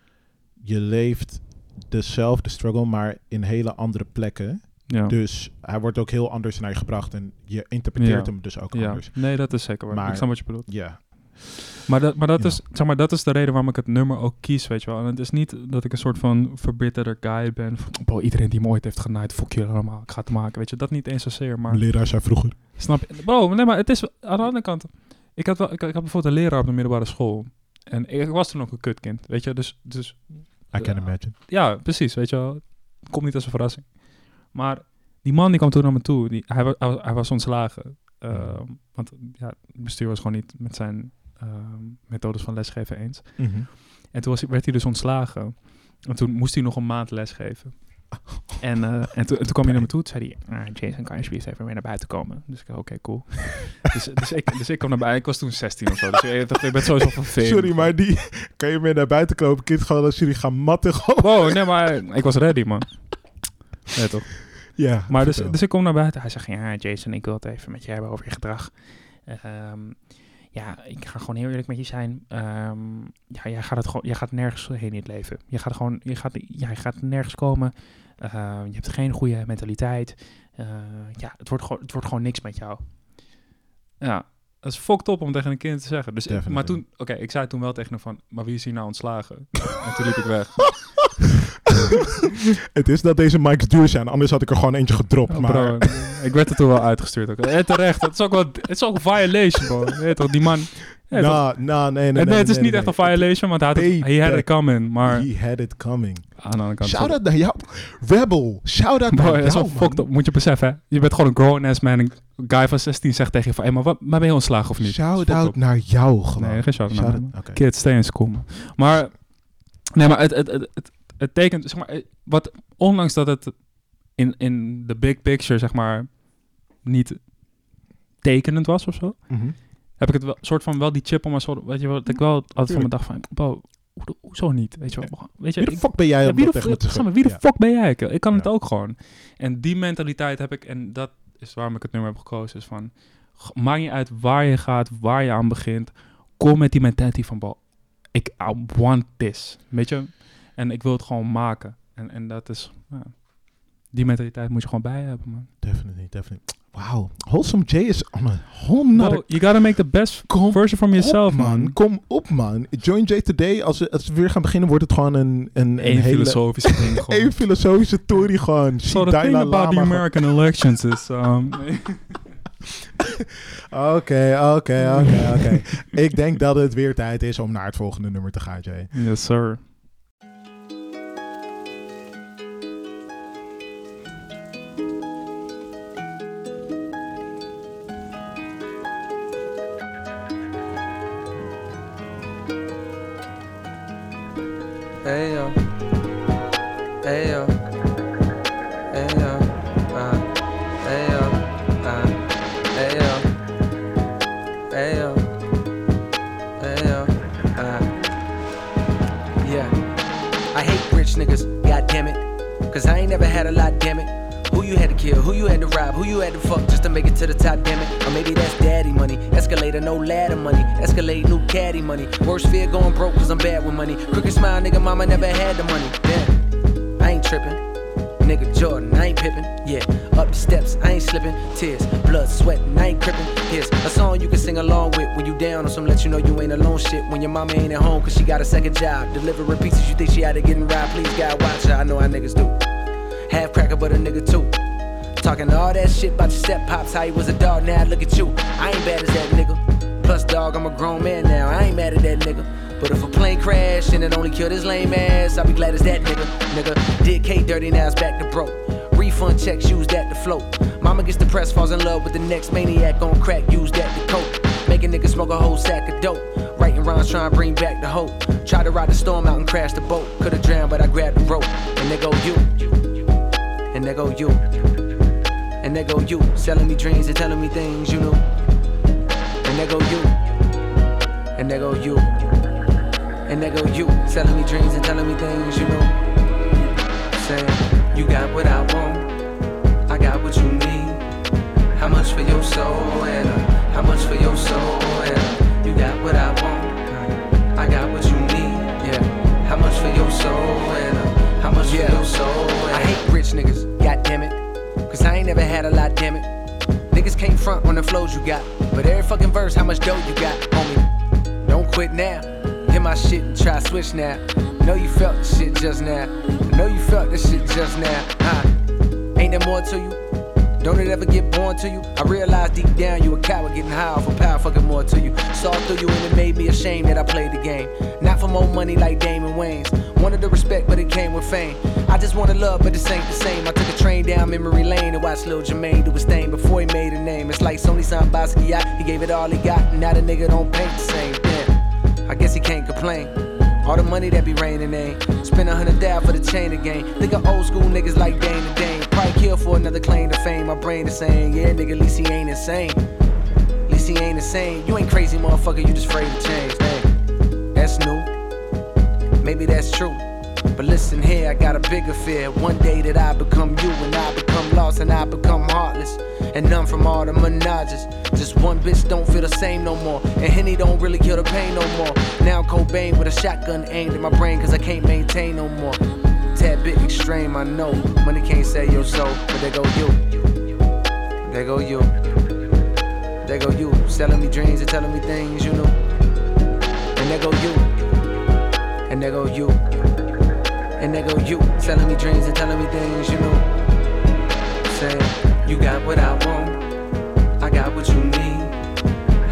je leeft dezelfde struggle, maar in hele andere plekken. Ja. Dus hij wordt ook heel anders naar je gebracht. En je interpreteert Ja. hem dus ook ja. anders. Nee, dat is zeker waar. Maar- ik snap wat je bedoelt. Ja. Maar dat, maar, dat is, zeg maar dat is de reden waarom ik het nummer ook kies, weet je wel. En het is niet dat ik een soort van verbitterde guy ben. Van, bro, iedereen die me ooit heeft genaaid, fuck jullie allemaal. Ik ga het maken, weet je. Dat niet eens zozeer, maar... Leraar zei vroeger. Snap je? Bro, nee, maar het is aan de andere kant. Ik had, wel, ik, ik had bijvoorbeeld een leraar op de middelbare school. En ik was toen ook een kutkind, weet je. Dus, dus I can imagine. ja, precies, weet je wel. Komt niet als een verrassing. Maar die man die kwam toen naar me toe. Die, hij, wa- hij, was- hij was ontslagen. Ehm, want ja, het bestuur was gewoon niet met zijn ehm, methodes van lesgeven eens. En toen was, werd hij dus ontslagen. En toen moest hij nog een maand lesgeven. En, eh, en, toen, en toen kwam hij naar me toe. Toen zei hij, ah, Jason, kan je alsjeblieft even weer naar buiten komen? Dus ik dacht, oké, cool. dus, dus, ik, dus ik kwam naar buiten. Ik was toen 16 of zo. Dus ik dacht, ik ben sowieso van fame. Sorry, maar die kan je meer naar buiten kopen. Kind gewoon als jullie gaan matten. Gewoon. Wow, nee, maar ik was ready, man. Nee, toch? Ja, Maar dus, dus ik kom naar buiten. Hij zegt, ja, Jason, ik wil het even met je hebben over je gedrag. Ehm, ja, ik ga gewoon heel eerlijk met je zijn. Ehm, ja, jij gaat, het gewoon, jij gaat nergens heen in het leven. Je gaat gewoon, je gaat, ja, je gaat nergens komen. Ehm, je hebt geen goede mentaliteit. Eh, ja, het wordt, het wordt gewoon niks met jou. Ja, dat is fucked up om tegen een kind te zeggen. Dus ik- maar toen, oké, ik zei toen wel tegen hem van, maar wie is hier nou ontslagen? en toen liep ik weg. het is dat deze mics duur zijn. Anders had ik er gewoon eentje gedropt. Maar bro, ik werd er toen wel uitgestuurd. Ook. En terecht, het is ook wel, het is ook een violation, bro. Weet toch, die man... Toch? nou, nou, nee, nee, nee, nee. het is nee, niet nee, echt een violation, want hij had, het, he had it coming. Maar He had it coming. aan de andere kant... Shout-out naar jou. Rebel. Shout-out Bro, naar dat is jou, wel fucked up. Moet je beseffen, hè. Je bent gewoon een grown-ass man. Een guy van 16 zegt tegen je van... Hé, maar, wat, maar ben je ontslagen of niet? Shout-out up. naar jou gewoon. Nee, geen shout-out naar Shout-out- hem. oké. Kids, stay in school, man. Maar... Nee, maar het, het, het, het, het tekent... Zeg maar, wat, ondanks dat het in, in de big picture, zeg maar... Niet tekenend was of zo... Mhm. Heb ik het wel, soort van wel die chip om mijn schouder. Weet je wat ik wel altijd van me dacht van, bro, hoe, hoezo niet? Weet je wel? Weet je, Wie de ik- fuck ben jij ja, wie de, fuck, zeg maar, zeggen? wie de fuck ben jij? Ik, ik kan het ook gewoon. En die mentaliteit heb ik, en dat is waarom ik het nummer heb gekozen, is van, maakt niet uit waar je gaat, waar je aan begint, kom met die mentaliteit van, bro, ik I want this, weet je? En ik wil het gewoon maken. En, en dat is, ja, die mentaliteit moet je gewoon bij hebben, man. Definitely, definitely. Wauw. Wholesome J is on a whole nother Bro, you gotta make the best Kom version from yourself, op, man. Kom op, man. Join J Today. Als we, als we weer gaan beginnen, wordt het gewoon een, een, een hele... filosofische ding gewoon. Een filosofische tory gewoon. So the thing about the Lama American elections is... Um. Oké, oké, oké, oké. Ik denk dat het weer tijd is om naar het volgende nummer te gaan, Jay. yes, sir. Hey yo. Hey yo. Hey yo. Uh. Hey yo. Uh. Hey yo. Hey yo. Hey yo. Uh. Yeah. I hate rich niggas, god damn it. Cause I ain't never had a lot, damn kill, who you had to rob, who you had to fuck just to make it to the top, damn it. Or maybe that's daddy money. Escalator, no ladder money. Escalade, new caddy money. Worst fear going broke cause I'm bad with money. Crooked smile, nigga, mama never had the money. Damn, I ain't tripping. Nigga Jordan, I ain't pippin'. Yeah, up the steps, I ain't slipping. Tears, blood, sweating, I ain't crippin'. Here's a song you can sing along with when you down on some let you know you ain't alone shit. When your mama ain't at home cause she got a second job. Delivering pieces you think she out to getting robbed. Please, God, watch her. I know how niggas do. Half cracker, but a nigga too. Talking all that shit about your step pops, how he was a dog, now look at you. I ain't bad as that nigga. Plus, dog, I'm a grown man now, I ain't mad at that nigga. But if a plane crash and it only killed his lame ass, I'll be glad as that nigga. Nigga, did K dirty, now it's back to broke. Refund checks, use that to float. Mama gets depressed, falls in love with the next maniac on crack, use that to cope. Make a nigga smoke a whole sack of dope. Writing rhymes, trying to bring back the hope. Try to ride the storm out and crash the boat. Could've drowned, but I grabbed the rope. And there go you. And there go you. And there go you, selling me dreams and telling me things you knew. And there go you. And there go you. And there go you, selling me dreams and telling me things you know. Saying, you got what I want, I got what you need. How much for your soul and uh, how much for your soul and uh, you got what I want. I got what you need. Yeah. How much for your soul and uh, how much Yeah. for your soul and I hate rich niggas, I ain't never had a lot, damn it. Niggas can't front on the flows you got. But every fucking verse, how much dough you got, homie? Don't quit now. Hit my shit and try switch now. Know you felt the shit just now. Know you felt this shit just now. Huh? Ain't there more to you? Don't it ever get born to you? I realize deep down you a coward getting high off of power fucking more to you. Saw through you and it made me ashamed that I played the game. Not for more money like Damon Wayans. Wanted the respect, but it came with fame. I just wanted love, but this ain't the same. I took a train down memory lane and watched Lil Jermaine do his thing before he made a name. It's like Sony signed Basquiat. He gave it all he got, and now the nigga don't paint the same. Damn, I guess he can't complain. All the money that be raining in. Spend a hundred for the chain again. Think of old school niggas like Dane and Dane. Probably kill for another claim to fame. My brain is saying, yeah, nigga, at least he ain't insane. At least he ain't insane. You ain't crazy, motherfucker, you just afraid to change. Hey, that's new. Maybe that's true. But listen here, I got a bigger fear. One day that I become you, and I become lost, and I become heartless. And none from all the menages. Just one bitch don't feel the same no more. And Henny don't really kill the pain no more. Now Cobain with a shotgun aimed at my brain, cause I can't maintain no more. Tad bit extreme, I know. Money can't sell your soul, but there go you. There go you. There go you. Selling me dreams and telling me things you know. And there go you. And there go you. And there go you, selling me dreams and telling me things you know. Saying, you got what I want, I got what you need.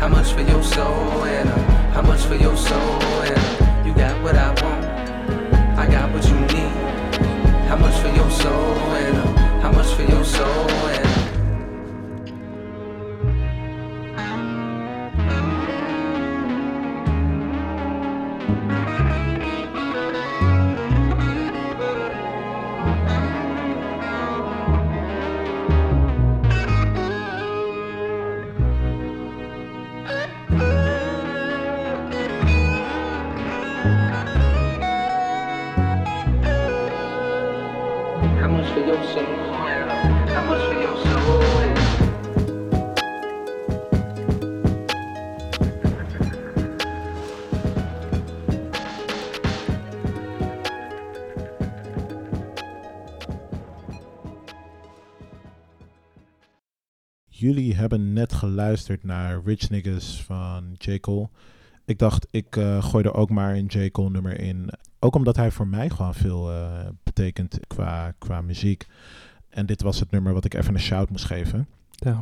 How much for your soul and uh, how much for your soul and uh, you got what I want, Jullie hebben net geluisterd naar Rich Niggas van J. Cole. Ik dacht, ik eh, gooi er ook maar een J. Cole nummer in. Ook omdat hij voor mij gewoon veel eh, betekent qua, qua muziek. En dit was het nummer wat ik even een shout moest geven. Ja.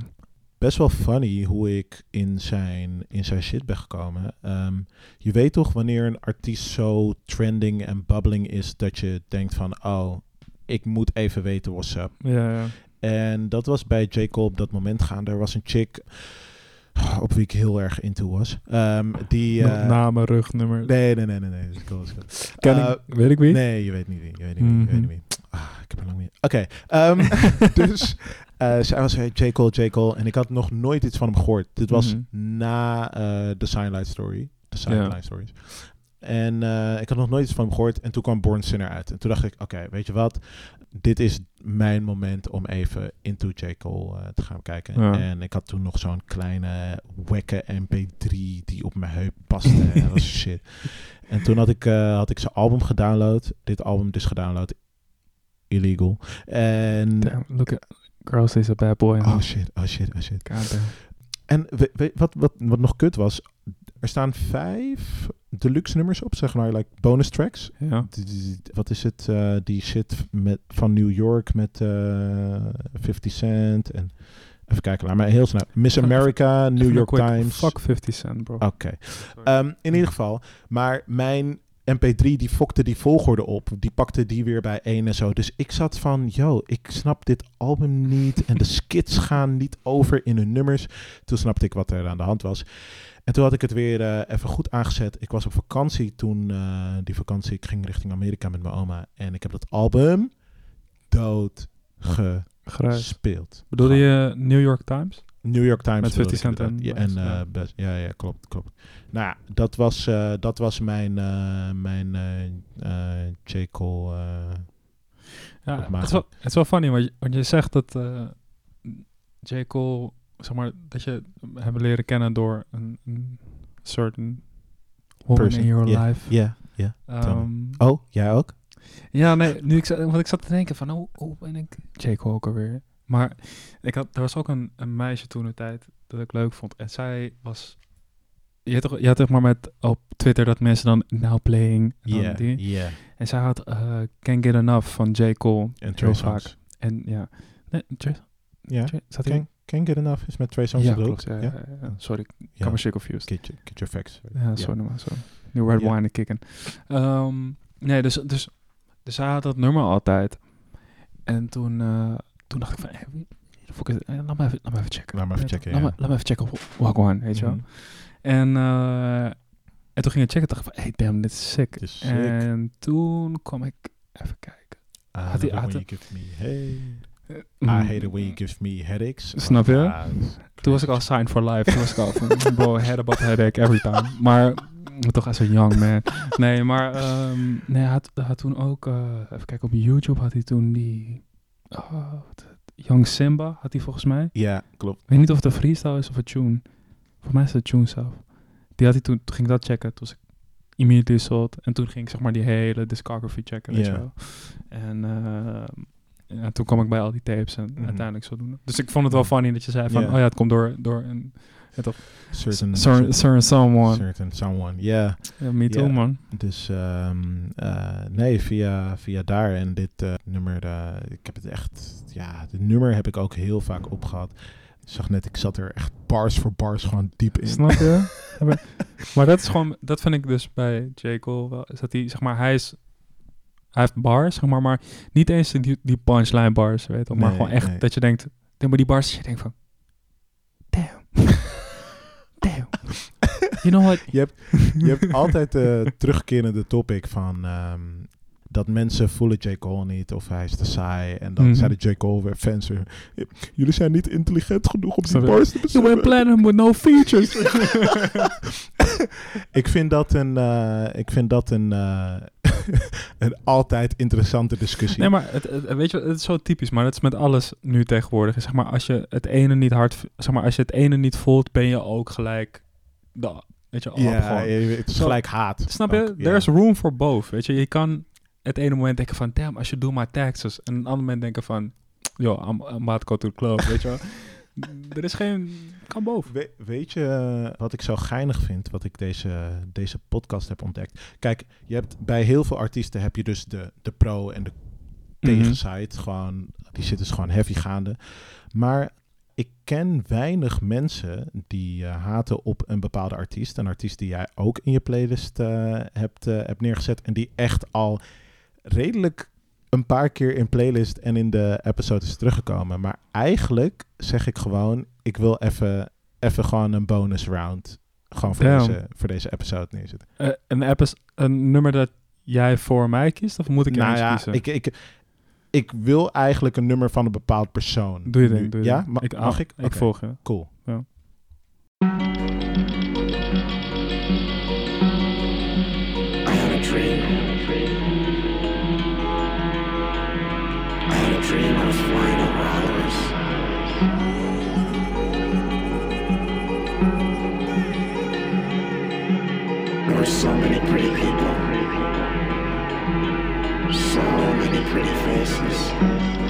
Best wel funny hoe ik in zijn, in zijn shit ben gekomen. Ehm, je weet toch wanneer een artiest zo trending en bubbling is... dat je denkt van, oh, ik moet even weten what's up. Ja, ja. En dat was bij J. Cole op dat moment gaande. Er was een chick op wie ik heel erg into was. Ehm, die... Eh, namen, rugnummer. nee, nee, nee, nee. nee. Is cool. Ken Eh, ik, weet ik wie? Nee, je weet niet wie. Je weet niet wie. Je weet niet Mhm. wie. Ah, ik heb er lang niet. Oké. ehm, dus eh, zij was eh, J. Cole, J. Cole. En ik had nog nooit iets van hem gehoord. Dit was Mhm. na de Silent Story. De Ja. Stories. En ik had nog nooit iets van hem gehoord. En toen kwam Born Sinner uit. En toen dacht ik, oké, weet je wat? Dit is mijn moment om even into J. Cole eh, te gaan kijken. Ja. En ik had toen nog zo'n kleine wekke MP3 die op mijn heup paste. en dat was shit. En toen had ik, eh, had ik zijn album gedownload. Dit album dus gedownload. Illegal. En... Damn, look at Girls is a bad boy. Oh shit, oh shit, oh shit. God. En we, we- wat, wat, wat nog kut was, er staan vijf deluxe nummers op, zeg maar, like bonus tracks. Ja. Wat is het? eh, die shit met, van New York met eh 50 Cent en... Even kijken, laat maar heel snel. Miss America, New Even York quick Times. Fuck 50 Cent, bro. Oké. Ehm, in ieder geval, maar mijn MP3 die fokte die volgorde op. Die pakte die weer bij één en zo. Dus ik zat van, yo, ik snap dit album niet. En de skits gaan niet over in hun nummers. Toen snapte ik wat er aan de hand was. En toen had ik het weer eh, even goed aangezet. Ik was op vakantie toen, eh, die vakantie, ik ging richting Amerika met mijn oma. En ik heb dat album dood gespeeld. Bedoelde je New York Times? New York Times. Met 50 bedoel ik Cent en ja, en eh, ja. best, ja, ja, klopt, klopt. Nou ja, dat was, dat was mijn, mijn J. Cole. Ja, het is, wel, het is wel funny, want je, want je zegt dat J. Cole zeg maar, dat je hebben leren kennen door een, een certain woman Person. in your life. Ja, ja. Ehm, Oh, jij ook? Ja, nee, nu ik, want ik zat te denken van, oh, hoe ben ik Jake ook alweer? Maar ik had, er was ook een, een meisje toen de tijd dat ik leuk vond. En zij was, je had toch, je had toch maar met op Twitter dat mensen dan now playing. en Ja, die. ja. En zij had uh, Can't Get Enough van J. Cole. En heel vaak. En ja, nee, Ja. Zat hij? Can't, Get Enough is met Trey Songz Ja, klopt. Ja, ja, ja, ja. Sorry, ik Ja. kan me shit confused. Get, your, get your facts. Ja, sorry maar, sorry. New Red. Wine kicken. Ehm, nee, dus, dus, dus hij had dat nummer altijd. En toen, eh, toen dacht ik van, hey? Eh, laat me even, laat me even checken. Laat me even checken, Laat, me, laat me even checken op Wagwan, weet je wel. Mhm. En, eh, en toen ging ik checken dacht ik van, hey, damn, dit is sick. Dit is sick. En toen kwam ik even kijken. I Had hij- had me hey. Mm, I hate it when you give me headaches. Snap je? Toen was ik al signed for life. Toen was ik al van, bro, head above headache every time. Maar toch als een young man. Nee, maar ehm, nee, hij had, had toen ook, eh, even kijken, op YouTube had hij toen die, oh, wat Young Simba had hij volgens mij. Ja, klopt. Ik weet niet of het een freestyle is of een tune. Voor mij is het een tune zelf. Die had hij toen, toen ging ik dat checken. Toen was ik immediately sold. En toen ging ik zeg maar die hele discography checken, weet Ja. je wel. En eh, ja, toen kwam ik bij al die tapes en Mhm. uiteindelijk zo doen. Dus ik vond het wel funny dat je zei van, oh ja, het komt door, door een, ja, toch, Certain, certain, certain someone. certain someone. Ja, Ja, me too, man. dus ehm, eh, nee, via, via daar en dit eh, nummer, eh, ik heb het echt, ja, dit nummer heb ik ook heel vaak opgehad. Ik zag net, ik zat er echt bars voor bars gewoon diep in. Snap je? Maar- maar dat is gewoon, dat vind ik dus bij J. Cole wel, is dat hij, zeg maar, hij is, hij heeft bars, zeg maar, maar niet eens die, die punchline bars, weet je maar Nee, gewoon echt nee. dat je denkt, nee, maar die bars, dat je denkt van, damn, damn, you know what? Je hebt, je hebt altijd de terugkerende topic van ehm, dat mensen voelen J. Cole niet of hij is te saai. En dan Mhm. zeiden J. Cole weer fans weer, jullie zijn niet intelligent genoeg om die je? bars te You went beseffen. platinum with no features. ik vind dat een, eh, ik vind dat een, eh, een altijd interessante discussie. Nee, maar het, het- weet je, het is zo typisch, maar dat is met alles nu tegenwoordig. Zeg maar, als je het ene niet hard, zeg maar, als je het ene niet voelt, ben je ook gelijk, weet je, ja, het is gelijk haat. Snap je? ook. There's room for both. Weet je, je kan het ene moment denken van, damn, als je doe my taxes. En een ander moment denken van, yo, I'm, I'm about to go to the club, weet je wel. Er is geen, kan boven. We- weet je eh, wat ik zo geinig vind, wat ik deze, deze podcast heb ontdekt? Kijk, je hebt bij heel veel artiesten heb je dus de, de pro en de Mhm. tegenside. Gewoon, die zitten dus gewoon heavy gaande. Maar ik ken weinig mensen die eh, haten op een bepaalde artiest. Een artiest die jij ook in je playlist eh, hebt, hebt neergezet. En die echt al redelijk een paar keer in playlist en in de episode is teruggekomen. Maar eigenlijk zeg ik gewoon, ik wil even, even gewoon een bonus round. Gewoon voor, Damn. deze, voor deze episode neerzetten. Eh, een een nummer dat jij voor mij kiest, of moet ik nou ja, kiezen? ik, ik, ik wil eigenlijk een nummer van een bepaald persoon. doe je nu. ding, doe je ja, ik, mag ah, ik? Ik Oké, volg je. Cool. I so many pretty people. So many pretty faces.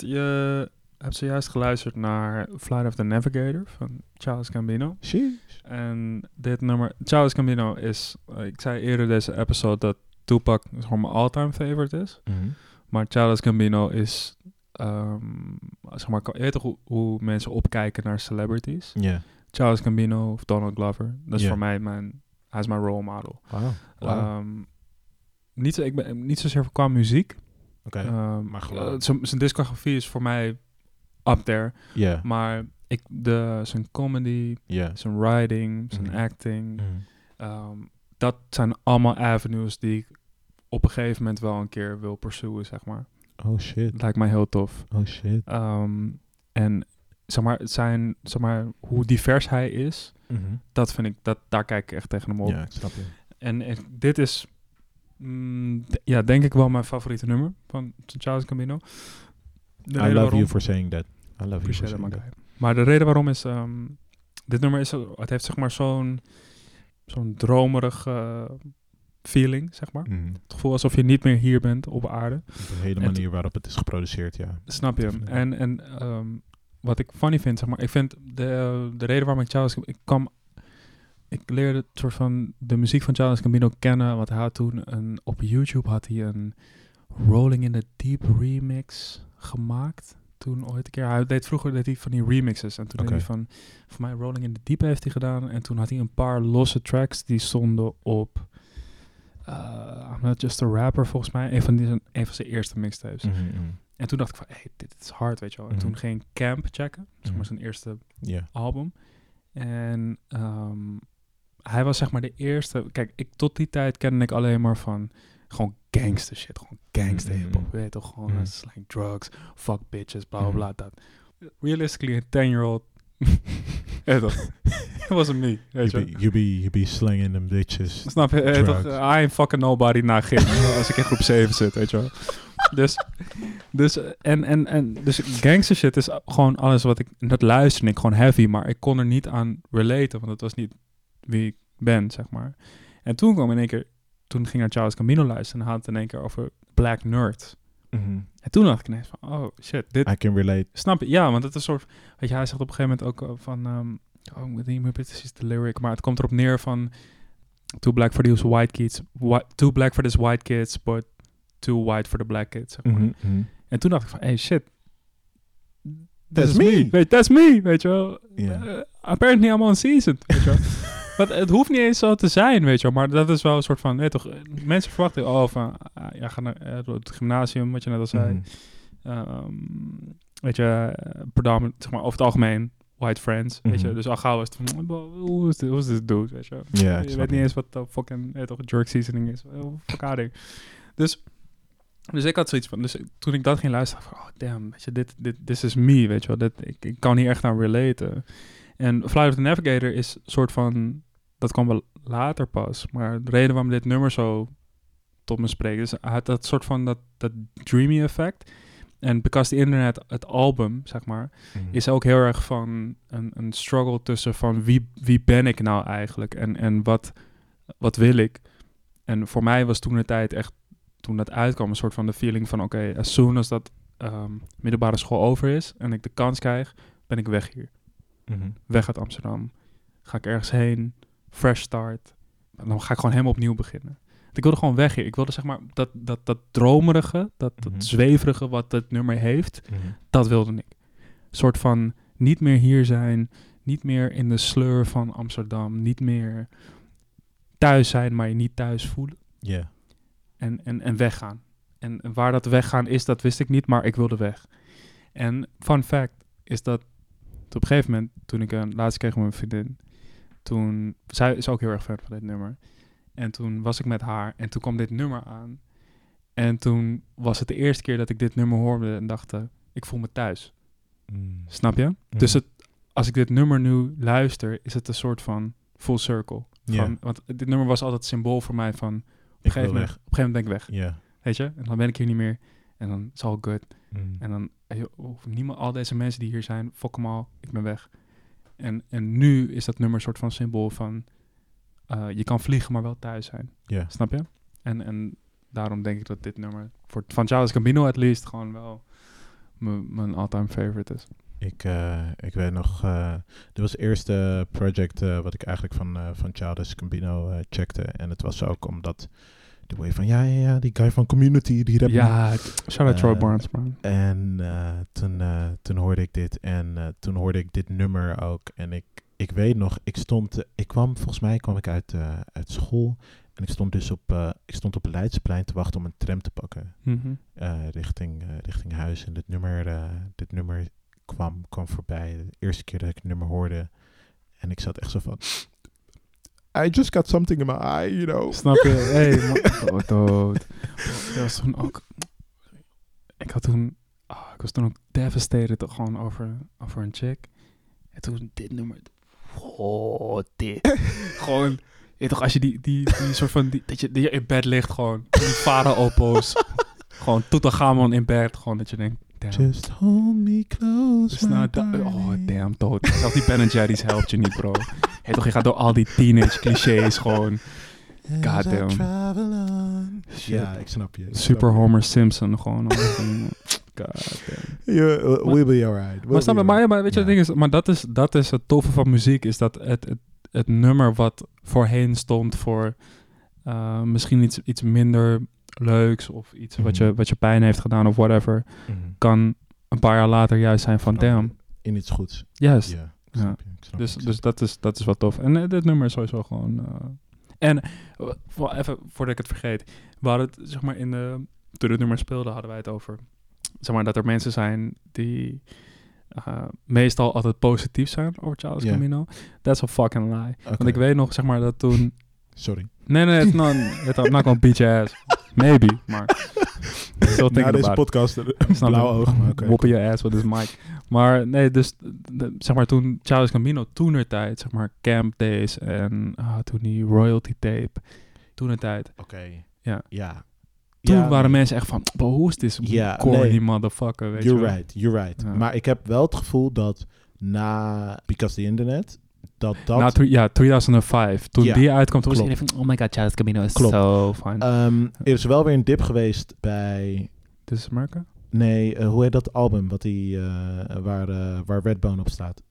Je hebt zojuist geluisterd naar Flight of the Navigator van Charles Gambino. Sheesh. En dit nummer, Charles Gambino is, eh, ik zei eerder deze episode dat Tupac gewoon mijn all-time favorite is. Mhm. Maar Charles Gambino is, ehm, zeg maar, je weet hoe, hoe mensen opkijken naar celebrities? Ja. Charles Gambino of Donald Glover, dat is voor mij mijn, hij is mijn role model. Wauw. Ehm, niet, zo, ik ben, niet zozeer qua muziek. Oké. Ehm, maar gewoon- eh, zijn- discografie is voor mij up there. Ja. Maar ik, de, zijn comedy, zijn writing, zijn Mhm. acting, Mhm. ehm, dat zijn allemaal avenues die ik op een gegeven moment wel een keer wil pursuen, zeg maar. Oh shit. Lijkt mij heel tof. Oh shit. Ehm, en zeg maar, zijn, zeg maar, hoe divers hij is, Mhm. dat vind ik, dat, daar kijk ik echt tegen hem op. Ja, ik snap je. En, en dit is Mm, ja, denk ik wel mijn favoriete nummer van Charles Gambino. De I love waarom- you for saying that. I love you for saying that. Maar de reden waarom is, ehm, dit nummer is, het heeft zeg maar zo'n, zo'n dromerig feeling, zeg maar. Mhm. Het gevoel alsof je niet meer hier bent op aarde. De hele manier waarop het is geproduceerd, ja. Snap je? En, en ehm, wat ik funny vind, zeg maar, ik vind de, de reden waarom ik Charles, ik kwam, ik leerde het soort van de muziek van Charles Gambino kennen, want hij had toen een, op YouTube had hij een Rolling in the Deep remix gemaakt. Toen ooit een keer, hij deed vroeger deed hij van die remixes en toen Oké. deed hij van, voor mij Rolling in the Deep heeft hij gedaan en toen had hij een paar losse tracks die stonden op uh, I'm Not Just a Rapper volgens mij, een van, die, een van zijn eerste mixtapes. Mhm, mhm. En toen dacht ik van, hey, dit is hard, weet je wel. En Mhm. toen ging ik Camp checken, zeg maar Mhm. zijn eerste album. En ehm, hij was zeg maar de eerste... Kijk, ik, tot die tijd kende ik alleen maar van gewoon gangster shit. Gewoon gangster hip-hop, weet je toch? Gewoon Mhm. eh, slang drugs, fuck bitches, bla bla Mhm. bla. Dat. Realistically, een 10-year-old... Ja, toch? It wasn't me, weet je You wel. be, you, be, you be slinging them bitches. Snap je? Eh, toch. I ain't fucking nobody na gym. als ik in groep 7 zit, weet je wel. Dus, dus, eh, en, en, en, dus gangster shit is gewoon alles wat ik... Dat luisterde ik gewoon heavy, maar ik kon er niet aan relaten. Want het was niet wie ik ben, zeg maar. En toen kwam in één keer... Toen ging naar Charles Camino luisteren en had het in één keer over Black Nerd. Mhm. En toen dacht ik ineens van, oh shit, dit... I can relate. Snap je? Ja, want het is een soort... Weet je, hij zegt op een gegeven moment ook eh, van... ehm oh, ik weet niet meer precies de lyric, maar het komt erop neer van... Too black for these white kids. Whi too black for these white kids, but too white for the black kids. Zeg maar. Mhm, mhm. En toen dacht ik van, hey shit. That's is me. Weet, that's me, weet je wel. Ja. Eh, apparently I'm on season, weet je wel. Want het hoeft niet eens zo te zijn, weet je wel. Maar dat is wel een soort van, je toch, eh, mensen verwachten, oh, van, ah, ja, ga naar eh, het gymnasium, wat je net al zei. Ehm, weet je, eh, predominant, zeg maar, over het algemeen, white friends, weet je. Mhm. Dus al gauw is het van, "Wow, hoe is dit, hoe is dit dude, weet je ik je weet niet eens wat de fucking, weet je toch, jerk seasoning is. Oh, fuck. Dus, dus ik had zoiets van, dus toen ik dat ging luisteren, van, oh damn, weet je, dit, dit, this is me, weet je wel. Dit, ik, ik kan hier echt aan relaten. En Flight of the Navigator is soort van, dat kwam wel later pas, maar de reden waarom dit nummer zo tot me spreekt, is hij had dat soort van, dat, dat dreamy effect. En Because the Internet, het album, zeg maar, Mhm. is ook heel erg van een, een struggle tussen van wie, wie ben ik nou eigenlijk en, en wat, wat wil ik. En voor mij was toen de tijd echt, toen dat uitkwam, een soort van de feeling van oké, as soon as dat ehm, middelbare school over is en ik de kans krijg, ben ik weg hier. Mhm. Weg uit Amsterdam. Ga ik ergens heen, fresh start. En dan ga ik gewoon helemaal opnieuw beginnen. Ik wilde gewoon weg hier. Ik wilde zeg maar dat, dat, dat dromerige, dat, dat Mhm. zweverige wat het nummer heeft, Mhm. dat wilde ik. Een soort van niet meer hier zijn, niet meer in de sleur van Amsterdam, niet meer thuis zijn, maar je niet thuis voelen Ja. en, en, en weggaan. En, en waar dat weggaan is, dat wist ik niet, maar ik wilde weg. En fun fact is dat op een gegeven moment, toen ik een laatst kreeg met mijn vriendin, toen, zij is ook heel erg fan van dit nummer. En toen was ik met haar en toen kwam dit nummer aan. En toen was het de eerste keer dat ik dit nummer hoorde en dacht, eh, ik voel me thuis. Mm. Snap je? Dus het, als ik dit nummer nu luister, is het een soort van full circle. Want dit nummer was altijd symbool voor mij van, op een, gegeven moment, op een gegeven moment ben ik weg. Weet je? En dan ben ik hier niet meer. En dan is all good. Mm. En dan, eh, hoeft niemand, al deze mensen die hier zijn, fuck hem al, ik ben weg. En, en nu is dat nummer een soort van symbool van, eh, je kan vliegen, maar wel thuis zijn. Ja. Snap je? En, en daarom denk ik dat dit nummer, voor, van Charles Gambino at least, gewoon wel mijn all-time favorite is. Ik, eh, ik weet nog, eh dit was het eerste project wat ik eigenlijk van, van Childish Gambino checkte. En het was ook omdat, de way van, ja, ja, ja, die guy van Community, die rap Ja, shout-out Troy Eh, Barnes, man. En eh, toen, eh, toen hoorde ik dit en toen hoorde ik dit nummer ook. En ik, ik weet nog, ik stond, ik kwam, volgens mij kwam ik uit, uit school. En ik stond dus op, ik stond op Leidsplein te wachten om een tram te pakken. Mhm. richting, richting huis. En dit nummer, dit nummer kwam, kwam voorbij. De eerste keer dat ik het nummer hoorde. En ik zat echt zo van... I just got something in my eye, you know. Snap je? hey, man. Oh, dood. Dat was toen ook... Ik had toen... ah, ik was toen ook devastated gewoon over, over een chick. En toen dit nummer... Oh, dit. gewoon toch, als je die, die, die soort van, die, dat, je, je in bed ligt gewoon, die Farah-oppo's, gewoon Tutankhamon in bed, gewoon dat je denkt, damn. Just hold me close. Oh, damn, dood. Zelfs die Ben Jerry's helpt je niet, bro. Hey, toch, je gaat door al die teenage clichés gewoon. On. Shit. Ja, ik snap je. ik snap Super je. Homer Simpson gewoon. God damn. Yeah, uh, we'll be alright. We'll Maar, snap maar, weet je, het ding is, maar dat is, dat is het toffe van muziek, is dat het, het, het nummer wat voorheen stond voor eh, misschien iets, iets minder leuks of iets wat, je, Mhm. wat je pijn heeft gedaan of whatever, Mhm. kan een paar jaar later juist zijn van damn, In iets goeds. juist. Ja, Ja. je. Dus, dus dat, is, dat is wat tof. En eh, dit nummer is sowieso gewoon... eh, en wel even voordat ik het vergeet. We hadden het, zeg maar, in de... Toen het nummer speelde, hadden wij het over... Zeg maar, dat er mensen zijn die... eh, meestal altijd positief zijn over Charles. Camino. That's a fucking lie. Want ik weet nog, zeg maar, dat toen... Sorry. Nee, nee, it's not, it, I'm not gonna beat your ass. Maybe, maar... Na deze podcast, een blauw oog. Woppen je ass with his mic. Maar nee, dus zeg maar toen Charles Gambino toenertijd, zeg maar Camp Days en ah, toen die royalty tape, toenertijd. Oké. Ja. Ja. Toen Ja, waren nee. mensen echt van, "Bro, hoe is dit Ja, corny nee. motherfucker, weet je You're right, you're right. Ja. Maar ik heb wel het gevoel dat na Because the Internet, dat dat... Three- ja, 2005. Toen Ja, die uitkwam, toen was iedereen van, oh my god, Charles Gambino is Klopt. so fun. Ehm, er is wel weer een dip geweest bij... This is America? Nee, eh, hoe heet dat album wat die, eh, waar, eh, waar Redbone op staat?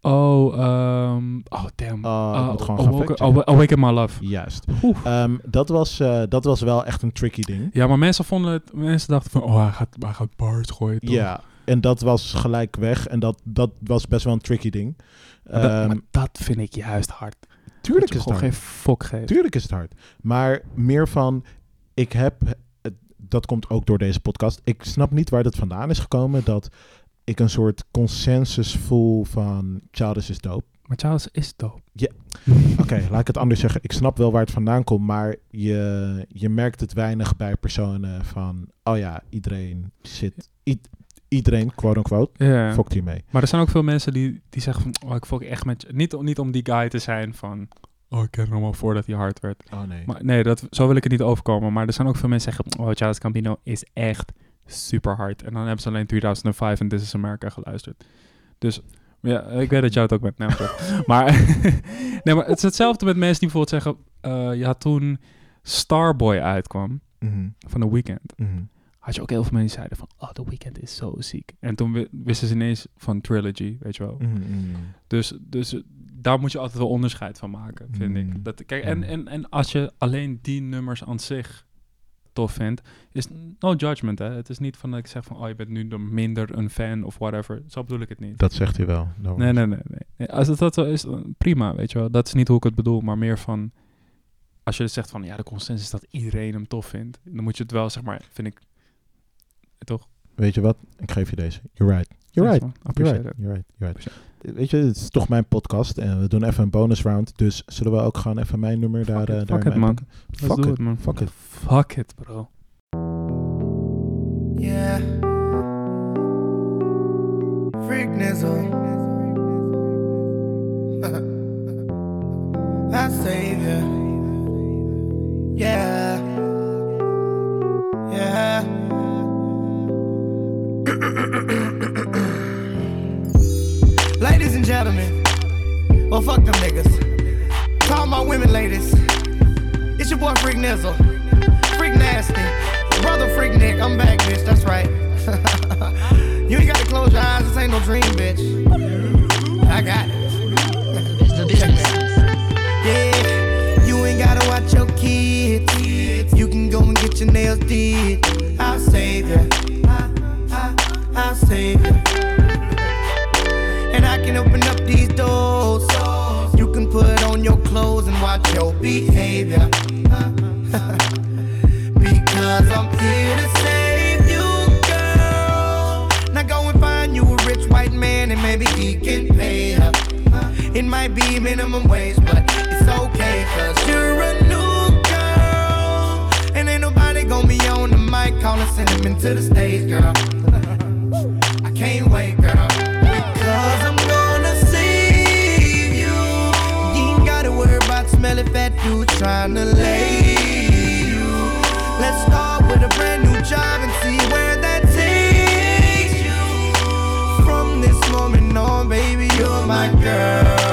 Oh, ehm, oh damn. Oh, Uh. Awa- Awaken My Love. Juist. Oeh. Ehm, dat, was, eh, dat was wel echt een tricky ding. Ja, maar mensen vonden het, mensen dachten van, oh hij gaat, hij gaat bars gooien toch? Ja, en dat was gelijk weg. En dat, dat was best wel een tricky ding. Maar dat, Ehm, maar dat vind ik juist hard. tuurlijk Dat is het hard. geen fok geeft. Tuurlijk is het hard. Maar meer van, ik heb, dat komt ook door deze podcast. Ik snap niet waar dat vandaan is gekomen. Dat ik een soort consensus voel van Childish is dope. Maar Charles is dope. Oké, laat ik het anders zeggen. Ik snap wel waar het vandaan komt, maar je, je merkt het weinig bij personen van, oh ja, iedereen zit, iedereen, quote unquote, Ja. fokt hiermee. Maar er zijn ook veel mensen die, die zeggen van, oh ik fok echt met je. Niet, om- niet om die guy te zijn van, oh ik ken hem al voordat hij hard werd. Oh nee. Maar nee, dat, zo wil ik het niet overkomen. Maar er zijn ook veel mensen die zeggen, oh Charles Gambino is echt super hard. En dan hebben ze alleen 2005 en This is America geluisterd. Dus ja, ik weet dat jij het ook bent. Nee, maar nee, maar het is hetzelfde met mensen die bijvoorbeeld zeggen, eh ja toen Starboy uitkwam Mhm, van The Weeknd. mhm. Had je ook heel veel mensen die zeiden van, oh, The Weeknd is zo ziek. En toen wi- wisten ze ineens van Trilogy, weet je wel. Mhm, mhm. Dus, dus eh, daar moet je altijd wel onderscheid van maken, vind Mm. ik. Dat, kijk, en, en, en als je alleen die nummers aan zich tof vindt, is no judgment, hè. Het is niet van dat ik zeg van, oh, je bent nu dan minder een fan of whatever. Zo bedoel ik het niet. Dat zegt hij wel. No Nee, nee, nee, nee. Als het dat zo is, prima, weet je wel. Dat is niet hoe ik het bedoel, maar meer van... Als je zegt van, ja, de consensus is dat iedereen hem tof vindt. Dan moet je het wel, zeg maar, vind ik... Toch? Weet je wat? Ik geef je deze. You're right. You're Thanks, right. You're Appreciate right. it. You're right. You're right. Weet je, het is toch mijn podcast en we doen even een bonus round. Dus zullen we ook gewoon even mijn nummer daar, Fuck it, eh, fuck daarin it, man. Fuck it, man. fuck it. Fuck it, bro. Yeah. Freak Nizzle. I save you. Yeah. Yeah. And gentlemen. Well, fuck them niggas. Call my women ladies. It's your boy Freak Nizzle. Freak Nasty. Brother Freak Nick. I'm back, bitch. That's right. you ain't gotta close your eyes. This ain't no dream, bitch. I got it. Yeah, you ain't gotta watch your kids. You can go and get your nails did. I'll save you. I, I, I'll save you. Can open up these doors. You can put on your clothes and watch your behavior. because I'm here to save you, girl. Now go and find you a rich white man and maybe he can pay her. It might be minimum wage, but it's okay, cause you're a new girl. And ain't nobody gonna be on the mic calling cinnamon to the stage, girl. I can't wait, smelling smelly fat dude trying to lay you. Let's start with a brand new job and see where that takes you. From this moment on, baby, you're my girl.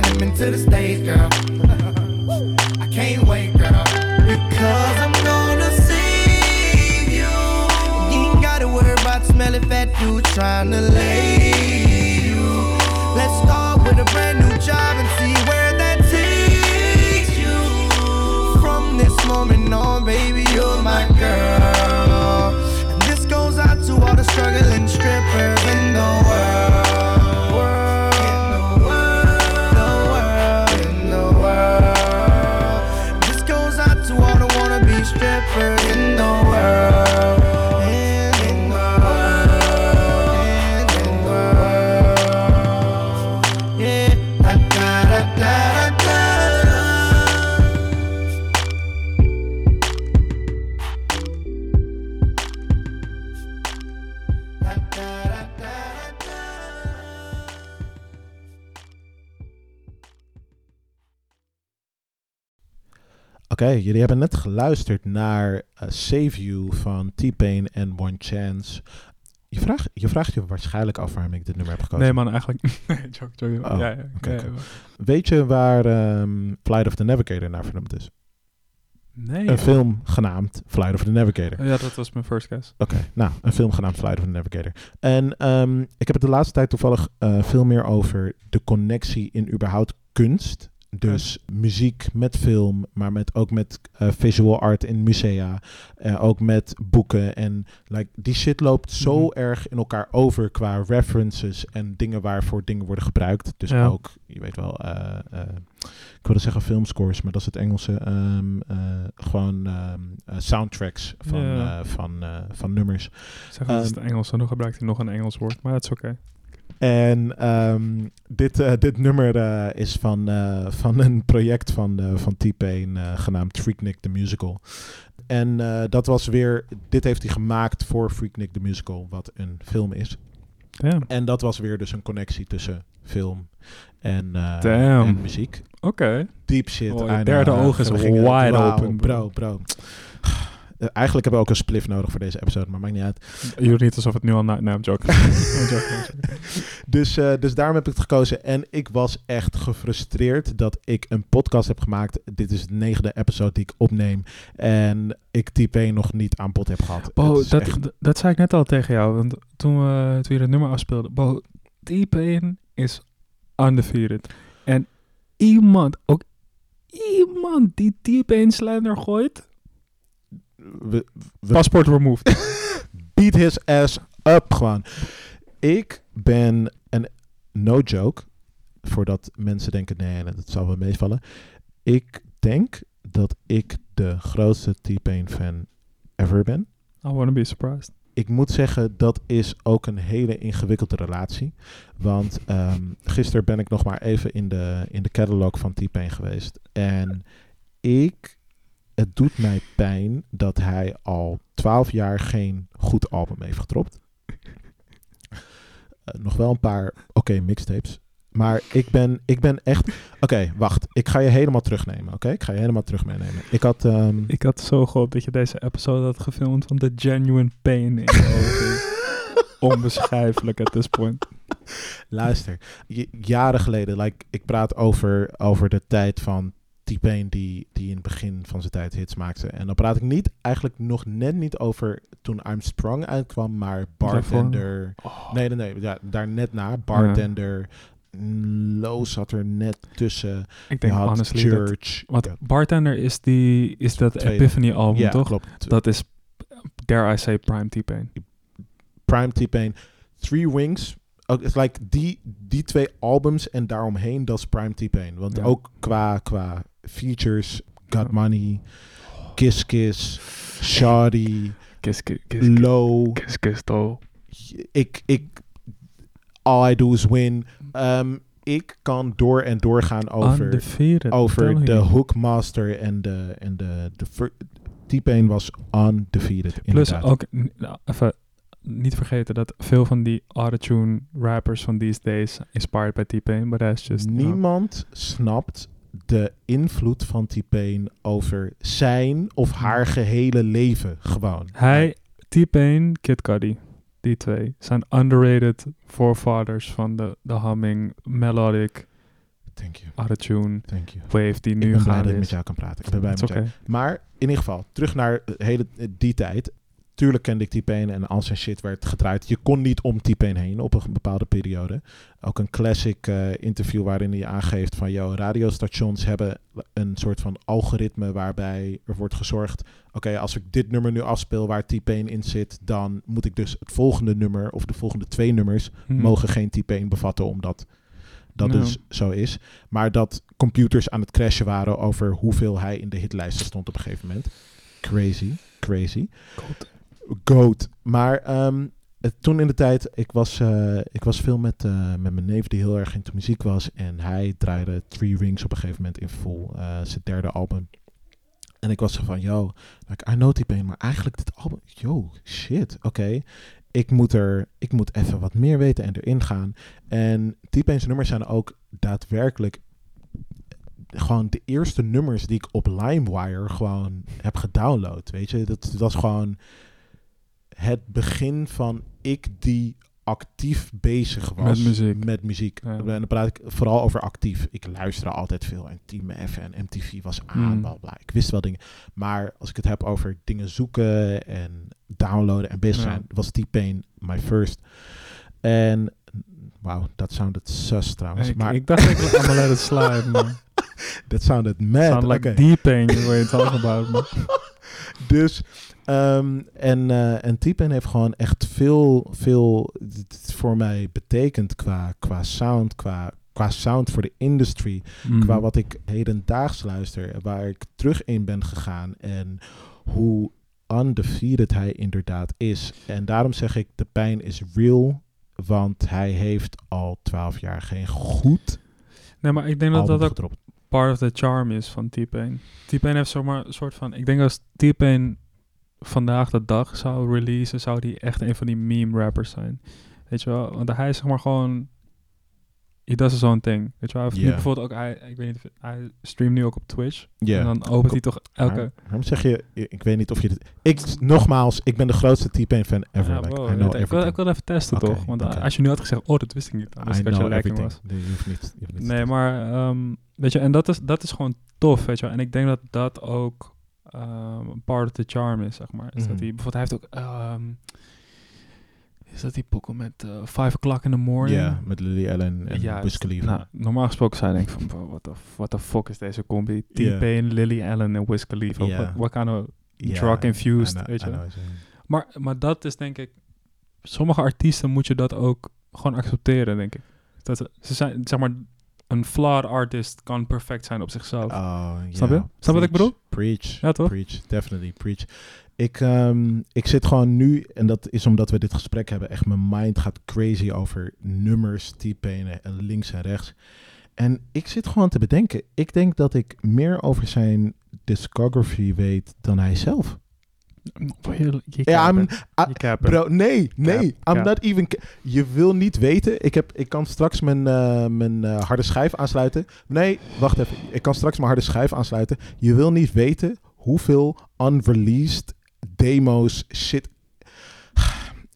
Mic calling cinnamon to the stage, girl. I can't wait, girl. Because I'm gonna save you. You ain't gotta worry about smelly fat dude trying to lay jullie hebben net geluisterd naar eh, Save You van T-Pain en One Chance. Je vraagt, je vraagt je waarschijnlijk af waarom ik dit nummer heb gekozen. Nee man, eigenlijk... Nee, joke, joke. Oh, ja, ja. Weet je waar ehm, Flight of the Navigator naar vernoemd is? Nee. Een film genaamd Flight of the Navigator. Ja, dat was mijn first guess. Oké, nou, een film genaamd Flight of the Navigator. En ehm, ik heb het de laatste tijd toevallig eh, veel meer over de connectie in überhaupt kunst. Dus muziek met film, maar met, ook met eh, visual art in musea. eh, ook met boeken. En like, die shit loopt zo Mhm. erg in elkaar over qua references en dingen waarvoor dingen worden gebruikt. Dus Ja. ook, je weet wel, eh, ik wilde zeggen filmscores, maar dat is het Engelse. ehm, eh, gewoon ehm, eh, soundtracks van, Ja. van, van nummers. Zeg dat is Ehm, het Engels, en dan gebruikt hij nog een Engels woord, maar dat is oké. En ehm, dit, eh, dit nummer eh, is van, eh, van een project van, van T-Pain eh, genaamd Freaknik the Musical. En dat was weer, dit heeft hij gemaakt voor Freaknik the Musical, wat een film is. En dat was weer dus een connectie tussen film en, muziek. Oké. Deep shit. Oh, derde oog is wide open, Bro, bro. bro. Eh, eigenlijk hebben we ook een spliff nodig voor deze episode, maar maakt niet uit. Je doet niet alsof het nu al... Na nee, I'm joking. I'm joking, I'm joking. Dus, eh, dus daarom heb ik het gekozen. En ik was echt gefrustreerd dat ik een podcast heb gemaakt. Dit is de negende episode die ik opneem. En ik type nog niet aan bod heb gehad. Bo, Het dat, echt- dat, zei ik net al tegen jou. Want toen we, toen je het nummer afspeelde. Bo, T-Pain is undefeated. En iemand, ook iemand die T-Pain slender gooit... we, we Passport removed. beat his ass up gewoon. Ik ben, en no joke, voordat mensen denken, nee, dat zal wel meevallen. Ik denk dat ik de grootste T-Pain fan ever ben. I wanna be surprised. ik moet zeggen, dat is ook een hele ingewikkelde relatie. Want ehm, gisteren ben ik nog maar even in de, in de catalog van T-Pain geweest. En ik, het doet mij pijn dat hij al twaalf jaar geen goed album heeft gedropt. Eh, nog wel een paar oké mixtapes. Maar ik ben, ik ben echt... Oké, wacht. Ik ga je helemaal terugnemen, oké? Ik ga je helemaal terug meenemen. Ik had... ehm, Ik had zo gehoopt dat je deze episode had gefilmd van de genuine pain in je ogen. Onbeschrijfelijk at this point. Luister, jaren geleden, like, ik praat over, over de tijd van T-Pain die, die in het begin van zijn tijd hits maakte. En dan praat ik niet, eigenlijk nog net niet over toen I'm Sprung uitkwam, maar Bartender. Oh. Nee, nee, nee, ja, daar net na. Bartender. Low zat er net tussen. Ik denk honestly Church. Want Ja, Bartender is die is dat Tweede. Epiphany album, ja, toch? klopt. Dat is dare I say prime T-Pain. Prime T-Pain. Three Wings. Ook, it's like die, die twee albums en daaromheen, dat is Prime T-Pain. Want Ja. ook qua, qua features, Got Money, Kiss Kiss, Shawty, Kiss kiss kiss Low. kiss kiss? Ik, ik, all I do is win. Ehm, ik kan door en door gaan over, Undefeated, over de. Hookmaster en de, en de, de fir- T-Pain was undefeated. Plus inderdaad. ook, nou, even niet vergeten dat veel van die autotune rappers van these days inspired by T-Pain, but that's just... Niemand snapt de invloed van T-Pain over zijn of haar gehele leven gewoon. Hij, T-Pain, Kid Cudi, die twee zijn underrated forefathers van de, de humming, melodic, Thank you. autotune, Thank you. wave die Ik nu ben blij dat ik met is. jou kan praten. Ik ben blij met jou. Maar in ieder geval, terug naar de hele, die tijd. Tuurlijk kende ik T-Pain en al zijn shit werd gedraaid. Je kon niet om T-Pain heen op een bepaalde periode. Ook een classic eh, interview waarin hij aangeeft van... Yo, radiostations hebben een soort van algoritme waarbij er wordt gezorgd... Oké, als ik dit nummer nu afspeel waar T-Pain in zit... dan moet ik dus het volgende nummer of de volgende twee nummers... Hmm. mogen geen T-Pain bevatten omdat dat Nou. dus zo is. Maar dat computers aan het crashen waren over hoeveel hij in de hitlijsten stond op een gegeven moment. Crazy, crazy. Goat. Maar ehm, toen in de tijd, ik was, eh, ik was veel met, eh, met mijn neef die heel erg into muziek was. En hij draaide Three Rings op een gegeven moment in full. eh, zijn derde album. En ik was zo van, yo, like, I know T-Pain, maar eigenlijk dit album, yo, shit, oké. Ik moet er, ik moet even wat meer weten en erin gaan. En T-Pain's nummers zijn ook daadwerkelijk gewoon de eerste nummers die ik op LimeWire gewoon heb gedownload. Weet je, dat was gewoon het begin van ik die actief bezig was Met muziek. Met muziek. Ja. En dan praat ik vooral over actief. Ik luisterde altijd veel en Team F en MTV was aan, Mm. bla bla. Ik wist wel dingen. Maar als ik het heb over dingen zoeken en downloaden en bezig Ja. zijn, was T-Pain my first. En wauw, dat sounded sus trouwens. Ik, maar ik dacht ik gonna let it slide, man. that sounded mad. Sound like where you talking about, man. Dus, ehm, en, eh en heeft gewoon echt veel, veel voor mij betekend qua, qua sound, qua, qua sound voor de industry, Mhm. qua wat ik hedendaags luister, waar ik terug in ben gegaan en hoe undefeated hij inderdaad is. En daarom zeg ik, de pijn is real, want hij heeft al twaalf jaar geen goed Nee, maar ik denk dat dat ook gedropt. part of the charm is van T-Pain. T-Pain heeft zomaar een soort van... Ik denk als T-Pain vandaag de dag zou releasen, zou die echt een van die meme rappers zijn. Weet je wel? Want hij is zeg maar gewoon... He does his own thing. Weet je wel? Hij nu bijvoorbeeld ook... Hij, ik weet niet, hij streamt nu ook op Twitch. Ja. En dan opent hij toch elke... Waarom- zeg je, ik weet niet of je dit... Ik, nogmaals, ik ben de grootste T-Pain fan ever. Ja, like, wow, I know ik, wil, ik wil even testen toch? Want als je nu had gezegd, oh dat wist ik niet. Dan wist ik dat je lekker was. Nee, je hoeft niet, je hoeft niet te Nee, maar ehm, weet je, en dat is, dat is gewoon tof, weet je wel. En ik denk dat dat ook een part of the charm is, zeg maar. Is dat Mhm. hij, bijvoorbeeld, hij heeft ook, ehm, is dat die pokken met eh, Five O'Clock in the Morning? Ja, met Lily Allen en Ja, Wiz. Nou, normaal gesproken zou je denken van, what the, what the fuck is deze combi? Ja. T-Pain, Lily Allen en Wiz Khalifa. Ja. What, what kind of Ja, drug-infused, I know- weet je know. Maar, maar dat is denk ik, sommige artiesten moet je dat ook gewoon accepteren, denk ik. Dat ze, ze zijn, zeg maar, een flawed artist kan perfect zijn op zichzelf. Oh, Snap je? Snap wat ik bedoel? Preach. Ja, toch? Preach, definitely, preach. Ik, ehm, ik zit gewoon nu, en dat is omdat we dit gesprek hebben, echt mijn mind gaat crazy over nummers, typen en links en rechts. En ik zit gewoon te bedenken, ik denk dat ik meer over zijn discography weet dan hij zelf. Je, je Ja. Bro, nee, nee. Cap, I'm not even... Je wil niet weten. Ik, heb, ik kan straks mijn, eh, mijn eh, harde schijf aansluiten. Nee, wacht even. Ik kan straks mijn harde schijf aansluiten. Je wil niet weten hoeveel unreleased demo's shit...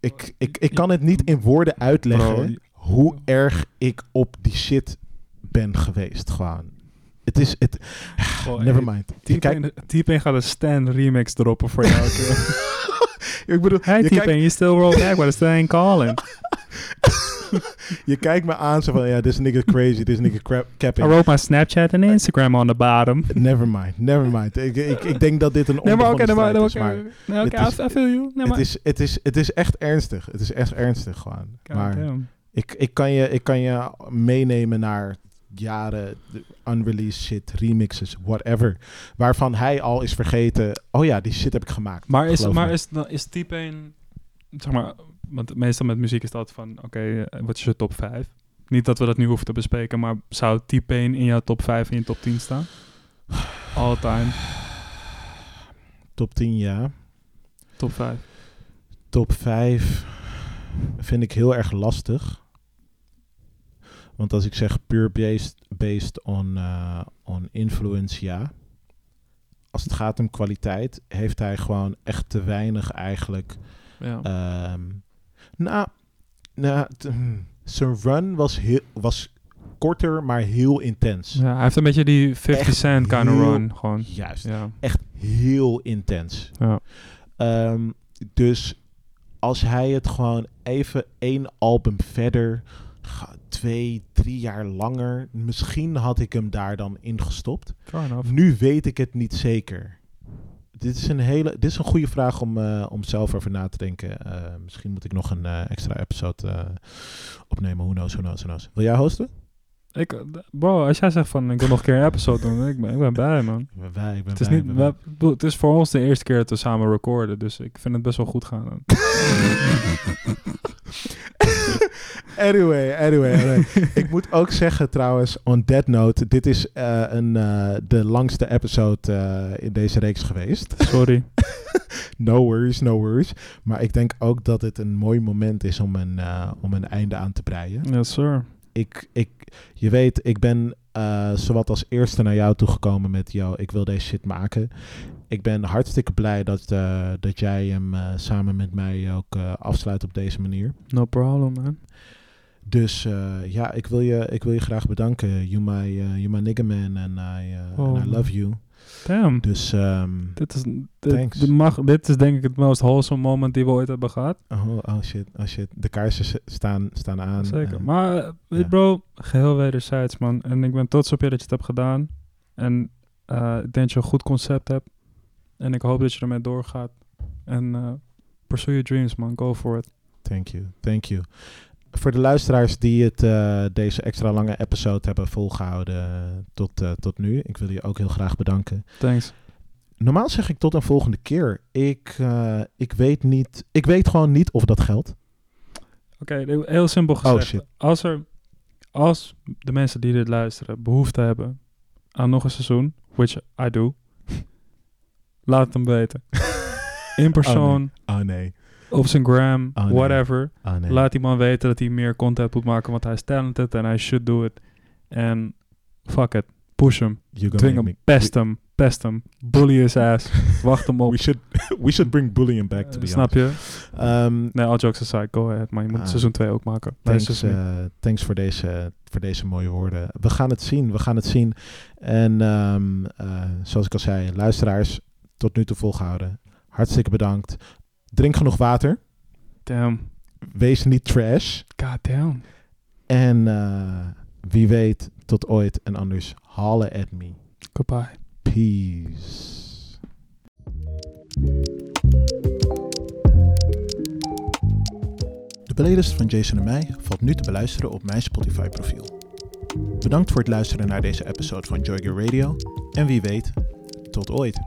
Ik, ik, ik kan het niet in woorden uitleggen Bro, hoe erg ik op die shit ben geweest. Gewoon. Het is... Het, Oh, never hey, mind. T-Pain gaat een Stan remix droppen voor jou. ik bedoel, hey je, T-Pain, you still roll back, still ain't calling. je kijkt me aan zo van... Ja, this nigga crazy. This nigga crap, I capping. wrote my Snapchat and Instagram on the bottom. Never mind. Never mind. Ik, ik, ik denk dat dit een onbegonnen maar strijd oké. is, maar Nee, oké, het is- I I feel you. Nee, het, is, het, is, het is echt ernstig. Het is echt ernstig gewoon. God maar damn. ik, ik, kan je, ik kan je meenemen naar jaren unreleased shit, remixes, whatever. Waarvan hij al is vergeten. Oh ja, die shit heb ik gemaakt. Maar is, maar me. is, dan- is T-Pain... Zeg maar, want meestal met muziek is dat van... Oké, eh, wat is je top 5? Niet dat we dat nu hoeven te bespreken, maar zou T-Pain in jouw top 5 en je top 10 staan? All time, Top 10 ja. top 5. Top 5 vind ik heel erg lastig. Want als ik zeg puur based, based on, eh, on influence, ja. Als het gaat om kwaliteit, heeft hij gewoon echt te weinig eigenlijk. Ja. Ehm nou, nou hmm, zijn run was, heel, was korter, maar heel intens. ja, hij heeft een beetje die 50 Echt cent kind of run, gewoon. Juist, Ja. echt heel intens. Ja. Ehm, dus als hij het gewoon even één album verder, twee, drie jaar langer, misschien had ik hem daar dan in gestopt. Fair enough. Nu weet ik het niet zeker. Dit is een hele, dit is een goede vraag om, eh, om zelf over na te denken. Eh, misschien moet ik nog een eh, extra episode opnemen. Who knows, who knows, who knows. Wil jij hosten? Ik, bro, als jij zegt van ik wil nog een keer een episode doen, ik ben, ik ben bij man. Ik ben bij, ik ben Het is, bij, niet, ik ben we- ik bedoel, het is voor ons de eerste keer dat we samen recorden, dus ik vind het best wel goed gaan. Anyway, anyway, anyway. ik moet ook zeggen trouwens, on that note, dit is eh, een, eh, de langste episode eh, in deze reeks geweest. Sorry. no worries, no worries. Maar ik denk ook dat het een mooi moment is om een, eh, om een einde aan te breien. Yes, sir. Ik, ik, je weet, ik ben eh zowat als eerste naar jou toegekomen met, yo, ik wil deze shit maken. Ik ben hartstikke blij dat, eh, dat jij hem eh, samen met mij ook afsluit op deze manier. No problem, man. Dus ja, ik wil, je, ik wil je graag bedanken. You my, you my nigga man and I, Oh. and I love you. Damn. Dus, ehm, Dit is, dit, dit mag, dit is denk ik het most wholesome moment die we ooit hebben gehad. oh, oh shit, oh shit. De kaarsen staan, staan aan. Zeker. Eh, Maar, eh, bro, geheel wederzijds, man. En ik ben trots op je dat je het hebt gedaan. En eh, ik denk dat je een goed concept hebt. En ik hoop dat je ermee doorgaat. En pursue your dreams, man. Go for it. Thank you, thank you. Voor de luisteraars die het, eh, deze extra lange episode hebben volgehouden eh, tot, eh, tot nu. Ik wil je ook heel graag bedanken. Thanks. Normaal zeg ik tot een volgende keer. Ik, ik weet niet, ik weet gewoon niet of dat geldt. Oké, heel simpel gezegd. Oh, shit. Als, er, als de mensen die dit luisteren behoefte hebben aan nog een seizoen, which I do, laat het hem weten. In persoon, Oh nee, op zijn gram, Oh, nee. whatever. oh nee. Laat die man weten dat hij meer content moet maken, want hij is talented en hij should do it. En fuck it, push hem, gonna dwing hem, me- pest hem, pest hem, bully his ass, wacht hem op. We should, we should bring bullying back, to Eh, be snap je? Ehm, Nee, all jokes aside, go ahead. Maar je moet Ah. seizoen 2 ook maken. Thanks, eh, thanks voor, deze, voor deze mooie woorden. We gaan het zien, we gaan het zien. En ehm, eh, zoals ik al zei, luisteraars, tot nu toe volgehouden. Hartstikke bedankt. Drink genoeg water. Damn. Wees niet trash. God damn. En eh, wie weet, tot ooit. En anders, holla at me. Goodbye. Peace. De playlist van Jason en mij valt nu te beluisteren op mijn Spotify profiel. Bedankt voor het luisteren naar deze episode van Joy Gear Radio. En wie weet, tot ooit.